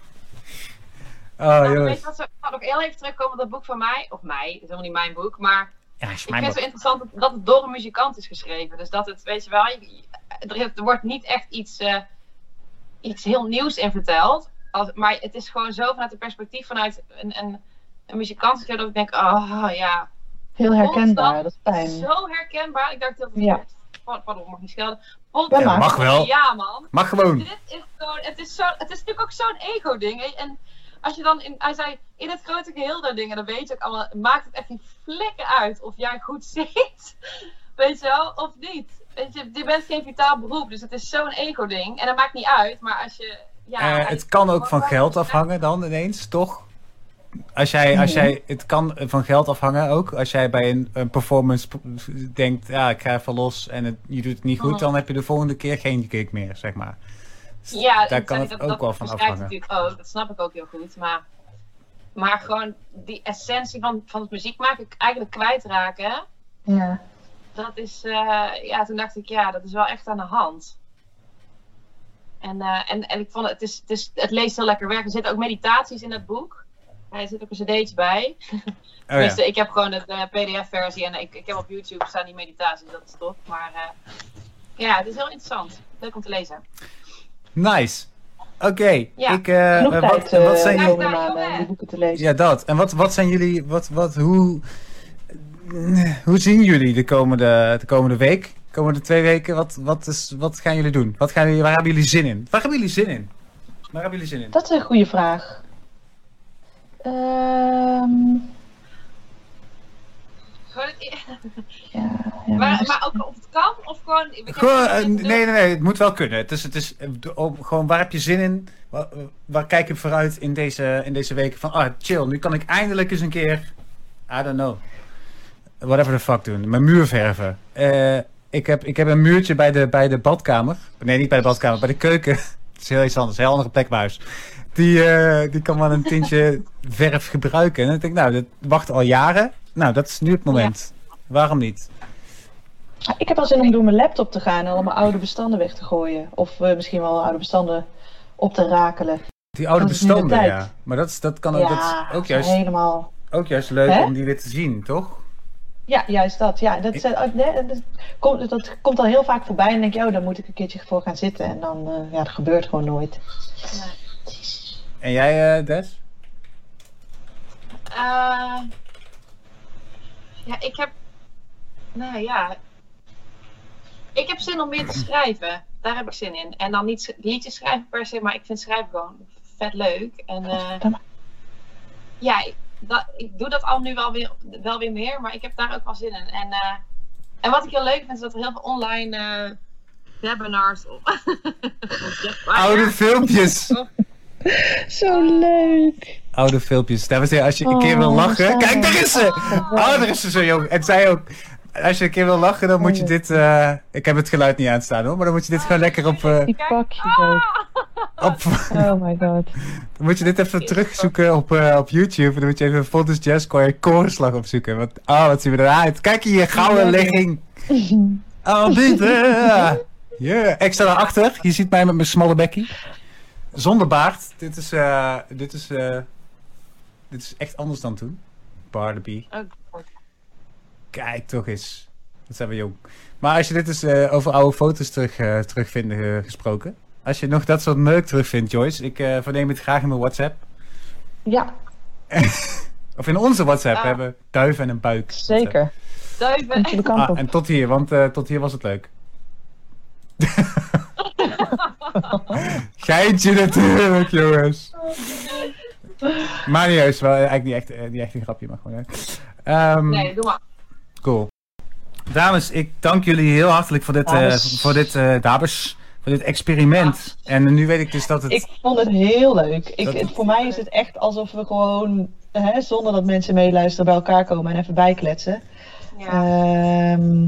A: Oh,
B: Nou, weet
A: jongens.
B: je wat, nog heel even terugkomen op dat boek van mij. Of mij, het is helemaal niet mijn boek. Maar
A: Ja, is
B: ik
A: mijn
B: vind het zo interessant dat, het door een muzikant is geschreven. Dus dat het, weet je wel, je- er, wordt niet echt iets, eh, iets heel nieuws in verteld. Als, maar het is gewoon zo vanuit het perspectief vanuit een, een, een muzikant geschreven dat ik denk, oh ja,
C: Heel herkenbaar, dat is fijn.
B: zo herkenbaar. Ik dacht heel veel,
C: Ja.
B: pardon, pardon, mag niet schelden.
C: Dat mag.
A: Mag wel.
B: Ja man.
A: Mag gewoon.
B: Dit is gewoon, het is, zo, het is natuurlijk ook zo'n ego-ding. En als je dan, in, hij zei, in het grote geheel der dingen, dan weet je ook allemaal, maakt het echt geen flikken uit of jij goed zingt, weet je wel, of niet. Weet je, je bent geen vitaal beroep, dus het is zo'n ego-ding. En dat maakt niet uit, maar als je, ja...
A: Eh, het kan ook van geld afhangen dan ineens, toch? Als jij, als jij, het kan van geld afhangen ook. Als jij bij een, een performance denkt, ja, ik ga even los en het, je doet het niet goed,
B: Mhm.
A: dan heb je de volgende keer geen gig meer, zeg maar. Dus
B: Ja,
A: daar
B: dat-
A: kan
B: dat-
A: het
B: dat
A: ook wel van afhangen.
B: natuurlijk ook, dat snap ik ook heel goed. Maar, maar gewoon die essentie van, van het muziek maken, eigenlijk kwijtraken,
C: Ja.
B: dat is, eh, ja, toen dacht ik, ja, dat is wel echt aan de hand. En, eh, en, en ik vond het, het, is, het, is, het leest heel lekker weg. Er zitten ook meditaties in het boek. Er zit ook een cd'tje bij.
A: Oh ja.
B: Tenminste, ik heb gewoon de eh, pdf-versie en ik, ik heb op YouTube staan die meditaties, dat is top. Maar eh, ja, het is heel interessant. Leuk om te lezen.
A: Nice. Oké,
B: Ja.
A: ik, eh,
C: Genoeg
A: eh,
C: tijd
A: wat, wat zijn jullie...
C: om boeken te lezen.
A: Ja, dat. En wat, wat zijn jullie, wat, wat, hoe, hoe zien jullie de komende, de komende week, de komende twee weken? Wat, wat, is, wat gaan jullie doen? Wat gaan jullie, waar hebben jullie zin in? Waar hebben jullie zin in? Waar hebben jullie zin in?
C: Dat is een goede vraag. Ehm,
B: Gewoon het, e-
C: ja, ja,
B: maar, maar ook of het kan, of gewoon...
A: eh, nee, nee, nee, het moet wel kunnen. Het is, het is, eh, om- gewoon, waar heb je zin in? Waar, waar kijk je vooruit in deze, in deze weken? Van, ah, chill, nu kan ik eindelijk eens een keer, I don't know, whatever the fuck doen. Mijn muur verven. Eh, ik, heb, ik heb een muurtje bij de, bij de badkamer. Nee, niet bij de badkamer, bij de keuken. Het is heel iets anders, een heel andere plek bij huis. Die, eh, die kan wel een tintje verf gebruiken. En ik denk, nou, dat wacht al jaren. Nou, dat is nu het moment. Waarom niet?
C: Ik heb wel zin om door mijn laptop te gaan en al mijn oude bestanden weg te gooien. Of eh, misschien wel oude bestanden op te rakelen.
A: Die oude
C: Dat
A: bestanden, ja. Maar dat is, dat kan ook, dat
C: ja,
A: is ook juist,
C: helemaal.
A: ook juist leuk
C: Hè?
A: om die weer te zien, toch?
C: Ja, juist dat. Ja, dat, is, nee, dat, komt, dat komt al heel vaak voorbij en dan denk je, oh, daar moet ik een keertje voor gaan zitten. En dan, eh, ja, dat gebeurt gewoon nooit.
A: En jij, eh, Des?
B: Eh, ja, ik heb. Nou ja. Ik heb zin om meer te schrijven. Daar heb ik zin in. En dan niet liedjes schrijven per se, maar ik vind schrijven gewoon vet leuk. En eh, ja, ik, dat, ik doe dat al nu wel weer, wel weer meer, maar ik heb daar ook wel zin in. En, eh, en wat ik heel leuk vind, is dat er heel veel online eh, webinars op.
A: Oude filmpjes!
C: Zo leuk.
A: Oude filmpjes. Dames en heren, als je een keer wil
C: Oh,
A: lachen...
C: samen.
A: Kijk, daar is ze! Oh, daar is ze zo jong. En zij ook... Als je een keer wil lachen, dan moet je dit... eh, ik heb het geluid niet aanstaan hoor, maar dan moet je dit gewoon lekker op... eh,
C: Die pakjes ook.
A: op
C: Oh my god.
A: dan moet je dit even terugzoeken op, eh, op YouTube. Dan moet je even Fontes Jazz Choir koorslag opzoeken. Want, oh, wat zien we eruit. Kijk hier, gouden legging. Oh, dit. eh. Yeah. Ik sta daarachter. Je ziet mij met mijn smalle bekkie. Zonder baard. Dit is, eh, dit is, eh, dit is echt anders dan toen. Barnaby.
B: Ook.
A: Kijk toch eens. Dat zijn we jong. Maar als je dit is eh, over oude foto's terug, eh, terugvinden gesproken. Als je nog dat soort meuk terugvindt, Joyce. Ik eh, verneem het graag in mijn WhatsApp.
C: Ja,
A: Of in onze WhatsApp.
B: Ah.
A: We hebben duiven en een buik.
C: zeker.
B: Duiven.
C: Komt de kant
A: Ah, en tot hier, want eh, tot hier was het leuk. Geintje natuurlijk, jongens. Juist, wel eigenlijk niet echt, eh, niet echt een grapje, maar gewoon. Ehm,
B: Nee, doe maar.
A: Cool. Dames, ik dank jullie heel hartelijk voor dit, eh, voor dit, eh, dames, voor dit experiment. En nu weet ik dus dat het...
C: Ik vond het heel leuk. Ik, het- voor mij is het echt alsof we gewoon, hè, zonder dat mensen meeluisteren, bij elkaar komen en even bijkletsen.
B: Ja.
C: Ehm,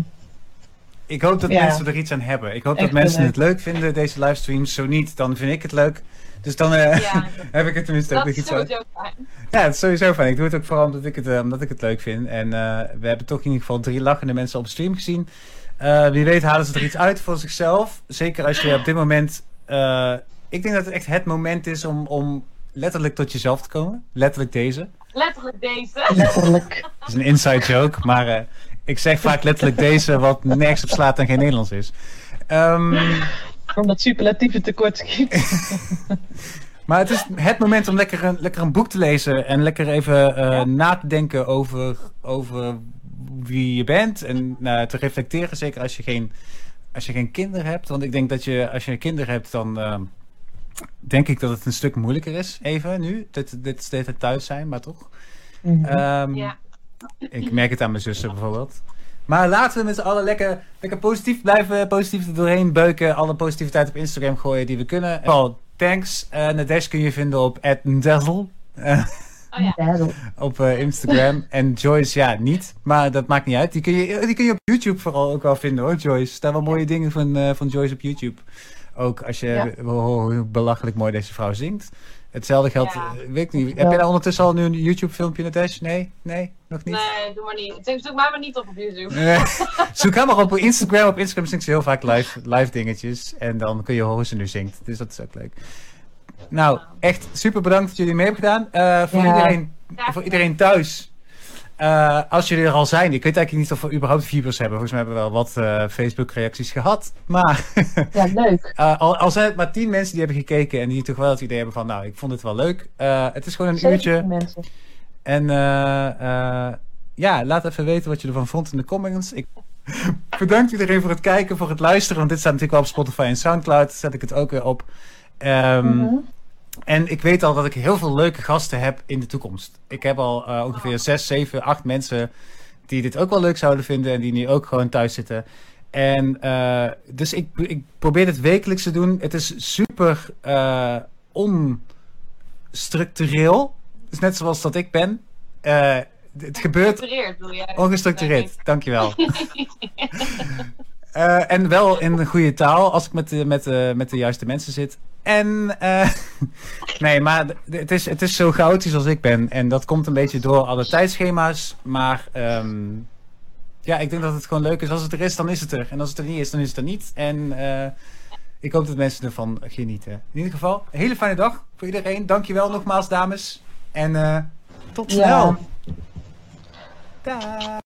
A: Ik hoop dat
C: Ja.
A: mensen er iets aan hebben. Ik hoop dat mensen
C: leuk.
A: het leuk vinden, deze livestreams. Zo niet, dan vind ik het leuk. Dus dan eh,
B: ja,
A: heb ik er tenminste ook
B: dat
A: iets aan.
B: sowieso fijn.
A: Ja, het is sowieso fijn. Ik doe het ook vooral omdat ik het, eh, omdat ik het leuk vind. En eh, we hebben toch in ieder geval drie lachende mensen op stream gezien. Eh, wie weet halen ze er iets uit voor zichzelf. Zeker als je op dit moment... eh, ik denk dat het echt het moment is om, om letterlijk tot jezelf te komen. Letterlijk deze.
B: Letterlijk deze.
C: letterlijk.
A: Het is een inside joke, maar eh, ik zeg vaak letterlijk deze, wat nergens op slaat en geen Nederlands is. Ehm,
C: Omdat superlatieve tekort schiet.
A: maar het is het moment om lekker een, lekker een boek te lezen en lekker even eh, na te denken over, over wie je bent en eh, te reflecteren, zeker als je, geen, als je geen kinderen hebt. Want ik denk dat je, als je kinderen hebt, dan ehm, denk ik dat het een stuk moeilijker is, even nu. Dit, dit tijd thuis zijn, maar toch.
C: Mhm.
A: Ehm,
B: Ja.
A: Ik merk het aan mijn zussen bijvoorbeeld. Maar laten we met z'n allen lekker, lekker positief blijven. Positief er doorheen beuken. Alle positiviteit op Instagram gooien die we kunnen. Paul, thanks. Uh, Nadesh kun je vinden op eh,
B: Oh ja.
A: Op eh, Instagram. en Joyce, ja, niet. Maar dat maakt niet uit. Die kun je, die kun je op YouTube vooral ook wel vinden hoor, Joyce. Er staan wel mooie dingen van, eh, van Joyce op YouTube. Ook als je
C: Ja.
A: we horen hoe belachelijk mooi deze vrouw zingt. Hetzelfde geldt,
B: Ja.
A: eh, weet ik niet. Heb daar ondertussen al nu een YouTube filmpje, Nadesh? Nee? Nee? Nog niet?
B: Nee, doe maar niet. Zoek zoek mij maar niet op op YouTube.
A: Zoek hem maar op Instagram. Op Instagram zingt ze heel vaak live, live dingetjes. En dan kun je horen hoe ze nu zingt. Dus dat is ook leuk. Nou, echt super bedankt dat jullie mee hebben gedaan. Eh, voor, iedereen, voor iedereen thuis. Eh, als jullie er al zijn. Ik weet eigenlijk niet of we überhaupt viewers hebben. Volgens mij hebben we wel wat eh, Facebook-reacties gehad. Maar
C: ja, leuk.
A: eh, al, al zijn het maar tien mensen die hebben gekeken. En die toch wel het idee hebben van... Nou, ik vond het wel leuk. Het is gewoon een uurtje.
C: mensen.
A: En ja, laat even weten wat je ervan vond in de comments. Ik bedankt iedereen voor het kijken, voor het luisteren. Want dit staat natuurlijk wel op Spotify en Soundcloud. Zet ik het ook weer op.
C: Mhm.
A: En ik weet al dat ik heel veel leuke gasten heb in de toekomst. Ik heb al eh, ongeveer 6, 7, 8 mensen die dit ook wel leuk zouden vinden. En die nu ook gewoon thuis zitten. En eh, dus ik, ik probeer dit wekelijks te doen. Het is super eh, onstructureel. Dus net zoals dat ik ben. Het gebeurt
B: Gestructureerd bedoel jij?
A: ongestructureerd. Dankjewel. Eh, en wel in een goede taal, als ik met de, met de, met de juiste mensen zit. En, eh, nee, maar het is, het is zo chaotisch als ik ben. En dat komt een beetje door alle tijdschema's. Maar ehm, ja, ik denk dat het gewoon leuk is. Als het er is, dan is het er. En als het er niet is, dan is het er niet. En eh, ik hoop dat mensen ervan genieten. In ieder geval, een hele fijne dag voor iedereen. Dankjewel nogmaals, dames. En eh, tot snel.
C: Ja.
A: Daag.